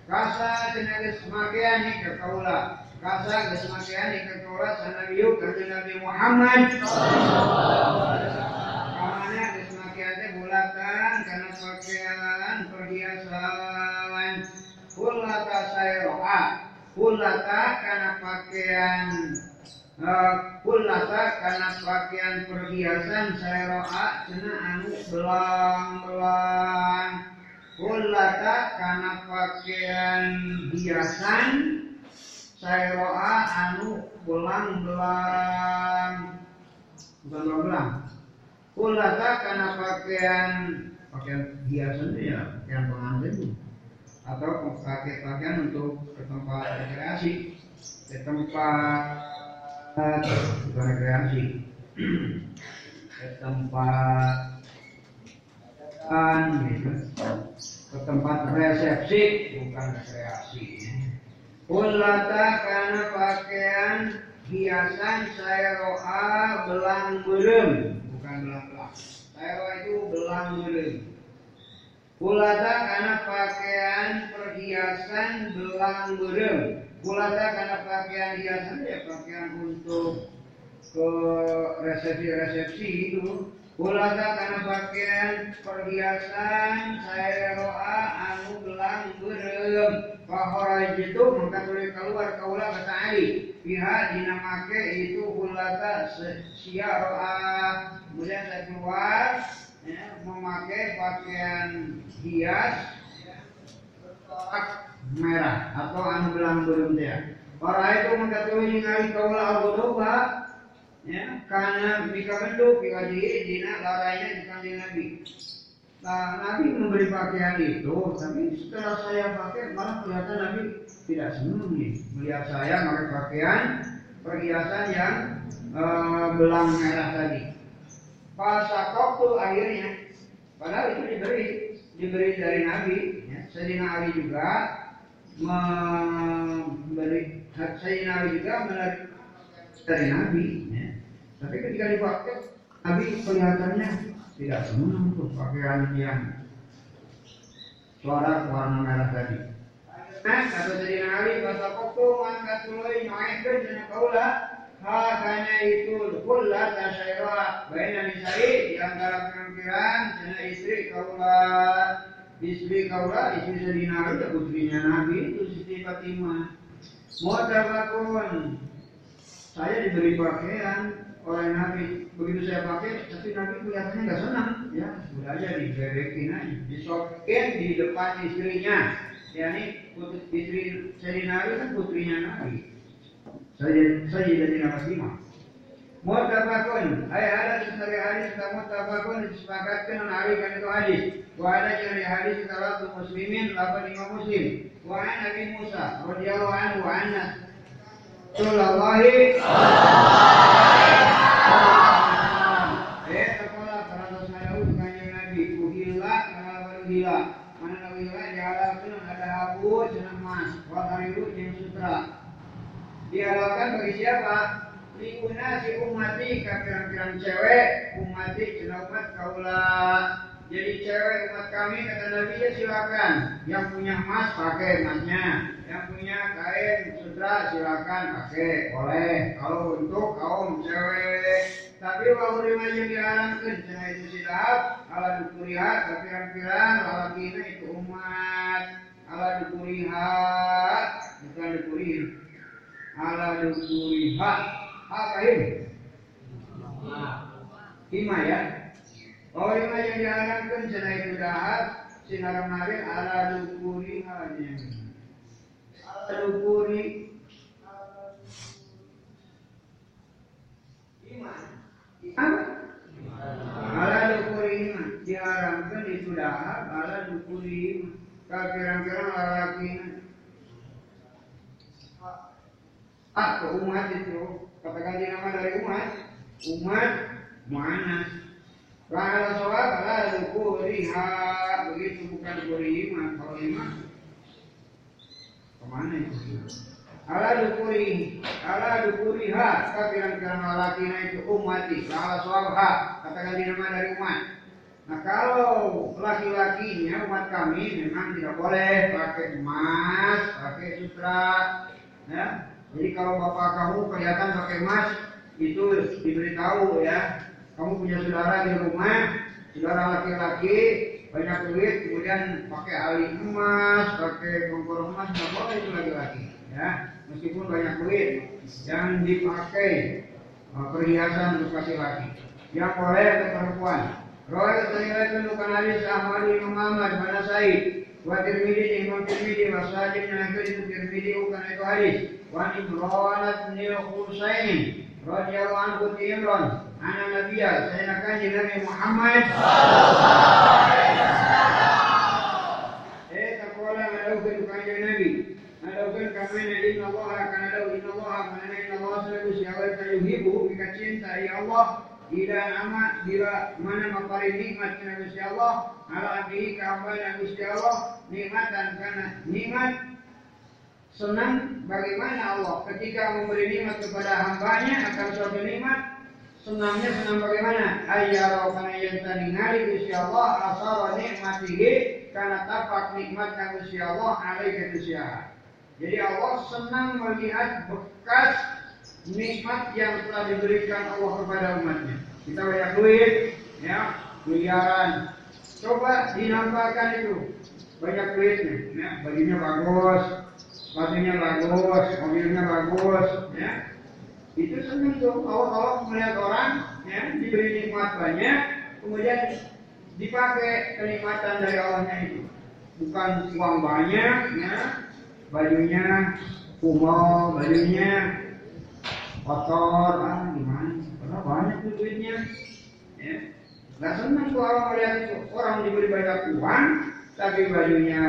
Kasa tenaga semakian ke kaula. Kasa semakian nih ke kaula sanabiyu ke Nabi Muhammad. Kamane semakian teh bulatan karena pakaian perhiasan Sayroha Kulata karena pakaian uh, Kulata karena pakaian perhiasan sayroha Cina anu belang-belang. Kulata karena pakaian hiasan Sayroha anu belang-belang. Bukan belang-belang. Kulata karena pakaian Pakaian hiasan itu ya Pakaian pengantin atau pakai pakaian untuk ke tempat rekreasi. Ke tempat bukan rekreasi. Ke tempat kan gitu. Ke tempat resepsi bukan rekreasi. Ulata karena pakaian hiasan saya roa belang berem. Bukan belang belang. Saya itu belang berem Kulata karena pakaian perhiasan belang berem. Kulata karena pakaian hiasan ya pakaian untuk ke resepsi-resepsi itu. Kulata karena pakaian perhiasan saya roa anu belang berem. Fahoraj itu maka boleh keluar kaulah kata Ali. Pihak dinamake itu kulata sia roa. Kemudian saya keluar ya, memakai pakaian hias bertolak merah atau anu belang belum dia. Orang itu mengetahui ningali kaulah al ya karena jika benduk jika dina larainya di kanjeng Nabi. Nah, Nabi memberi pakaian itu, tapi setelah saya pakai malah kelihatan Nabi tidak senang nih melihat saya pakai pakaian perhiasan yang uh, belang merah tadi. Fasakoktu akhirnya, padahal itu diberi diberi dari Nabi. Ya. Sayyidina Ali juga memberi Sayyidina Ali juga dari Nabi. Ya. Tapi ketika dipakai, Nabi kelihatannya tidak senang untuk pakaian yang suara warna merah tadi. Nah, kata Sayyidina Ali, Fasakoktu mangkat mulai naikkan dengan kaulah Hakanya itu kulla tasyaira baina nisai di antara pirang-pirang sana istri kaula. Istri kaula istri Sayyidina Ali putrinya Nabi itu Siti Fatimah. Mutabakun saya diberi pakaian oleh Nabi. Begitu saya pakai tapi Nabi kelihatannya nggak senang. Ya sudah aja digerekin aja disokin di depan istrinya. Yakni putri istri Sayyidina kan putrinya Nabi Sayyidatina Fatimah. Mutabakun, ay ada sesuatu hadis kita mutabakun disepakatkan kan itu hadis. Wa ada dari hadis salatu muslimin lapan imam muslim. Wa an Nabi Musa radhiyallahu anhu anna Rasulullah Eh, sekolah karena saya udah Nabi kuhila karena baru gila. Mana Nabi gila diharapkan ada abu jenang mas. Wa karibu yang sutra. Diharapkan bagi siapa? Likuna si umati kafiran-kafiran cewek. Umati cenah umat kaula. Jadi cewek umat kami kata Nabi ya silakan. Yang punya emas pakai emasnya. Yang punya kain sutra silakan pakai. Boleh. Kalau untuk kaum cewek. Tapi bahwa lima yang diharamkan cenah itu silap. Ala dukuriha kafiran-kafiran lalakina itu umat. Ala dukuriha bukan dukuriha ala dukuriha apa ini? Hima ya. Oh hima yang diharapkan cina itu dahat sinar kemarin ala dukuri hanya. Ala dukuri Hima. Apa? Ala dukuri hima diharapkan itu dahat ala dukuri hima. Kafiran-kafiran lelaki Ah, ke umat itu? Katakan di nama dari umat umat mana kalau sholat kalau kuriha begitu bukan kurima kalau lima ke mana itu? Ala dukuri ala dukuriha kafiran karena laki itu umati ala sholat katakan di nama dari umat Nah kalau laki-lakinya umat kami memang tidak boleh pakai emas, pakai sutra, ya jadi kalau bapak kamu kelihatan pakai emas, itu diberitahu ya. Kamu punya saudara di rumah, saudara laki-laki, banyak duit, kemudian pakai alih emas, pakai kompor emas, nggak boleh itu laki-laki. Ya, meskipun banyak duit, jangan dipakai uh, perhiasan untuk laki-laki. Yang boleh untuk perempuan. Roy keterlibat bukan hadis Ahmad bin Muhammad mana Said wa Tirmidzi Imam Tirmidzi wa Sahih yang itu Tirmidzi bukan itu hadis wa Imran bin Husain radhiyallahu anhu Imran ana Nabiya saya kanjeng Nabi Muhammad eh takola melakukan kanjeng Nabi melakukan kami inna Allah akan ada inna Allah mana inna Allah selalu siapa yang yuhibu jika cinta ya Allah Mana mempari nikmat kena Gusti Allah. Ala abdihi keambana Gusti Allah nikmatan karena nikmat. Senang bagaimana Allah? Ketika memberi nikmat kepada hambanya akan suatu nikmat. Senangnya senang bagaimana? Ayyara kana tadi ngali Gusti Allah asara nikmatihi karena tapak nikmat Gusti Allah alaika jadi Allah senang melihat bekas nikmat yang telah diberikan Allah kepada umatnya. Kita banyak duit, ya, miliaran. Coba dinampakkan itu banyak duitnya, ya, bajunya bagus, sepatunya bagus, mobilnya bagus, ya. Itu senang tuh kalau kalau melihat orang, ya, diberi nikmat banyak, kemudian dipakai kenikmatan dari Allahnya itu. Bukan uang banyak, ya, bajunya kumo, bajunya kotor ah gimana karena banyak tuh duitnya. Ya. Nggak senang tuh orang melihat orang diberi banyak uang tapi bajunya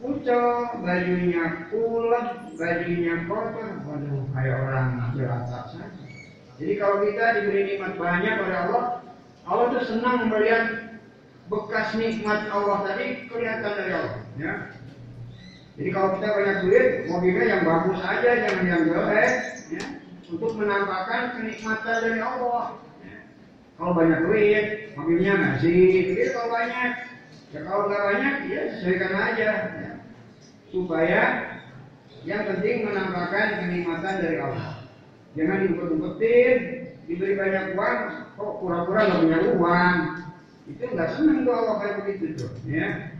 kucel bajunya kulet bajunya kotor. Waduh kayak orang jelata saja. Jadi kalau kita diberi nikmat banyak oleh Allah Allah tuh senang melihat bekas nikmat Allah tadi kelihatan dari Allah ya. Jadi kalau kita banyak duit, mobilnya yang bagus aja, jangan yang jelek, ya untuk menampakkan kenikmatan dari Allah. Kalau banyak duit, mobilnya ngasih, duit kalau banyak. Ya kalau nggak banyak, ya sesuaikan aja. Ya. Supaya yang penting menampakkan kenikmatan dari Allah. Jangan diumpet-umpetin, diberi banyak uang, kok pura-pura nggak punya uang. Itu nggak senang tuh Allah kayak begitu tuh. Ya.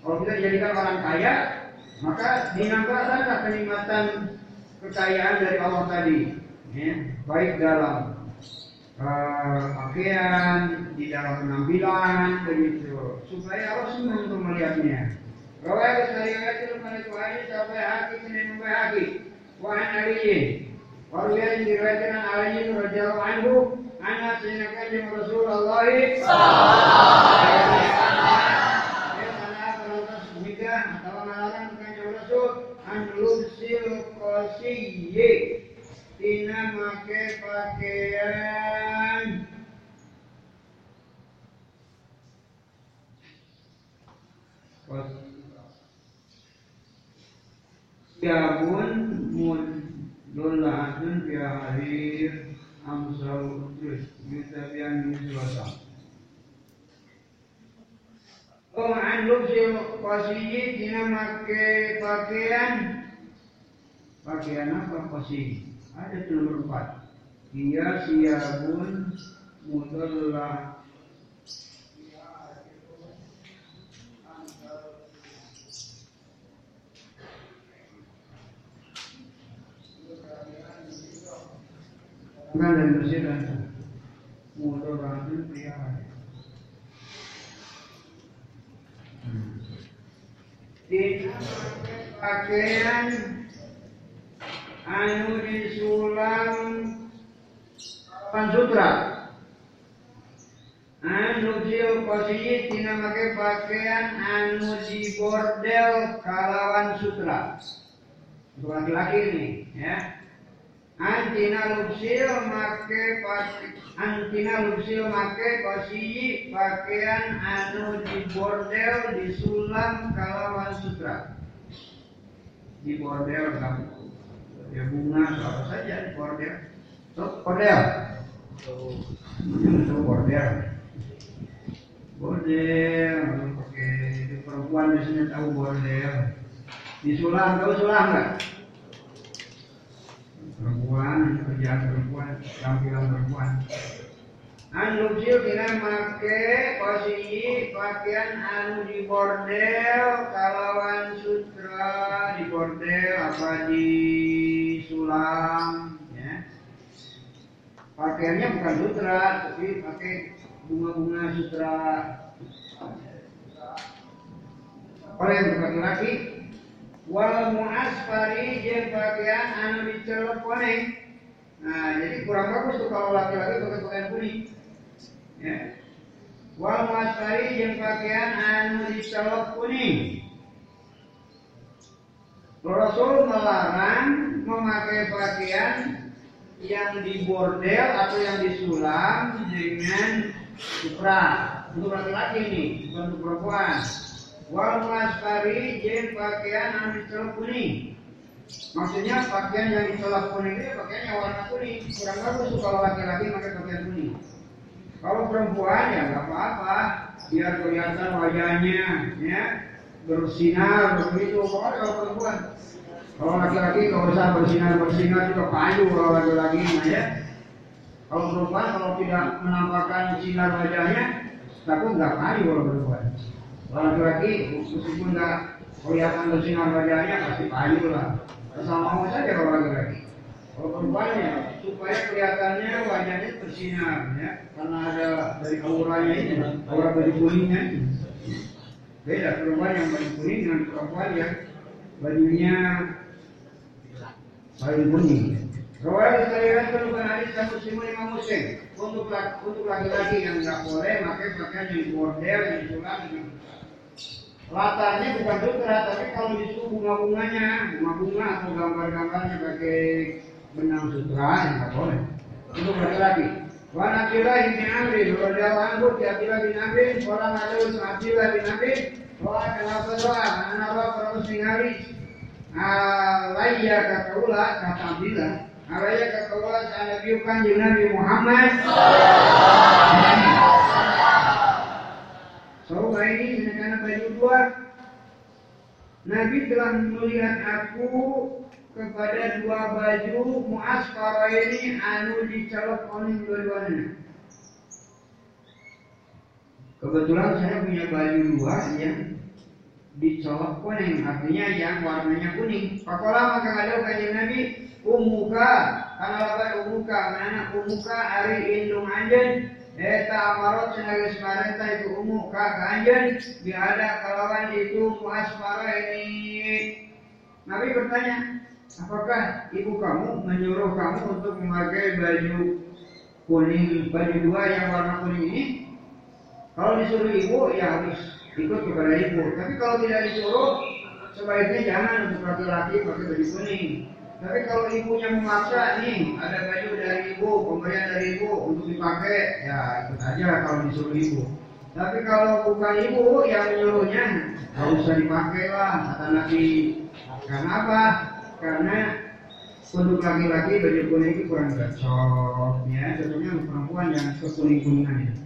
Kalau kita jadikan orang kaya, maka dinampakkan kenikmatan kekayaan dari Allah tadi ya, baik dalam uh, pakaian, di dalam penampilan, begitu, supaya Allah senang untuk melihatnya. Rawai kesariat itu sampai haki senin sampai haki. Wahan aliyin Warwiya yang diriwayatkan an Ali radhiyallahu anhu, sayyidina kanjeng Rasulullah atau melarang kanjeng Rasul an lubsil qasiyyi tina make pakaian Siabun mudullatun fi harir amsal udus yutabian miswasa Oh an lubsil qasiyyi tina make pakaian pakaian ada nomor empat. Dia siabun mudullah Bukan dan bersih dan harir di pakaian anu disulam pansutra. Anu sil posisi tina make pakaian anu di bordel kalawan sutra. Untuk laki-laki ini ya. Antina lupsil make antina lupsil make posisi pakaian anu di bordel disulam kalawan sutra. Di bordel kamu ya bunga atau apa saja di bordel so bordel. So bordel. Bordel pakai itu perempuan biasanya tahu bordel. Disulam tahu sulam nggak? Perempuan kerjaan perempuan tampilan perempuan. Anu sil kira make posisi pakaian anu di bordel kalawan sutra di bordel apa di sulam ya pakaiannya bukan sutra tapi pakai bunga-bunga sutra oleh yang laki-laki wal muasfari jeung pakaian anu dicelep kuning. Nah, jadi kurang bagus tuh kalau laki-laki pakai pakaian kuning. Ya. Wal muasfari jeung pakaian anu dicelep kuning. Rasul melarang memakai pakaian yang dibordel atau yang disulam dengan supra untuk laki-laki ini, bukan untuk perempuan wal masfari jen pakaian yang dicelap kuning. Maksudnya pakaian yang dicelap kuning itu pakaian yang warna kuning. Kurang bagus tuh kalau laki-laki pakai pakaian kuning. Kalau perempuan ya nggak apa-apa, biar kelihatan wajahnya, ya bersinar begitu. Kalau perempuan, kalau laki-laki nggak usah bersinar bersinar juga payu kalau laki-laki ya. Kalau perempuan kalau tidak menampakkan sinar wajahnya, takut nggak payu kalau perempuan. Laki-laki meskipun nggak kelihatan bersinar wajahnya pasti payu lah. Sama mau saja kalau laki-laki. Kalau perempuannya supaya kelihatannya wajahnya bersinar ya, karena ada dari auranya ini, aura baju kuningnya. Beda perempuan yang baju kuning dengan perempuan yang bajunya baju kuning. Rawat sekalian bukan hadis dan muslim lima muslim. Untuk untuk laki-laki yang nggak boleh pakai pakaian yang bordel, yang sulam, yang latarnya bukan sutra, tapi kalau disuruh bunga-bunganya, bunga-bunga atau gambar-gambarnya pakai benang sutra, yang nggak boleh. Untuk laki-laki. Wan Abdullah bin Amri radhiyallahu anhu di Abdullah bin Amri, orang ada Abdullah bin Amri, bahwa kenapa doa, anak Allah terus ningali, alaiya kata ulah kata Abdullah, alaiya kata ulah saya Nabi kanjeng Nabi Muhammad. Sauba ini karena baju dua Nabi telah melihat aku kepada dua baju muasfara ini anu dicelok oleh dua-duanya. Kebetulan saya punya baju dua yang dicolok kuning, artinya yang warnanya kuning. Pakola maka ada kajian Nabi, umuka, karena apa umuka, mana umuka hari indung anjen, Eta amarot senagai semarenta itu umum ka kanjen biada kalawan itu muasmara ini. Nabi bertanya, apakah ibu kamu menyuruh kamu untuk memakai baju kuning, baju dua yang warna kuning ini? Kalau disuruh ibu, ya harus ikut kepada ibu. Tapi kalau tidak disuruh, sebaiknya jangan untuk laki-laki pakai baju kuning. Tapi kalau ibunya memaksa nih, ada baju dari ibu, pemberian dari ibu untuk dipakai, ya ikut aja kalau disuruh ibu. Tapi kalau bukan ibu yang menyuruhnya, nggak usah dipakai lah, kata Nabi. Karena apa? Karena untuk laki-laki baju kuning itu kurang cocok, ya. Cocoknya untuk perempuan yang kekuning-kuningan itu. Rawat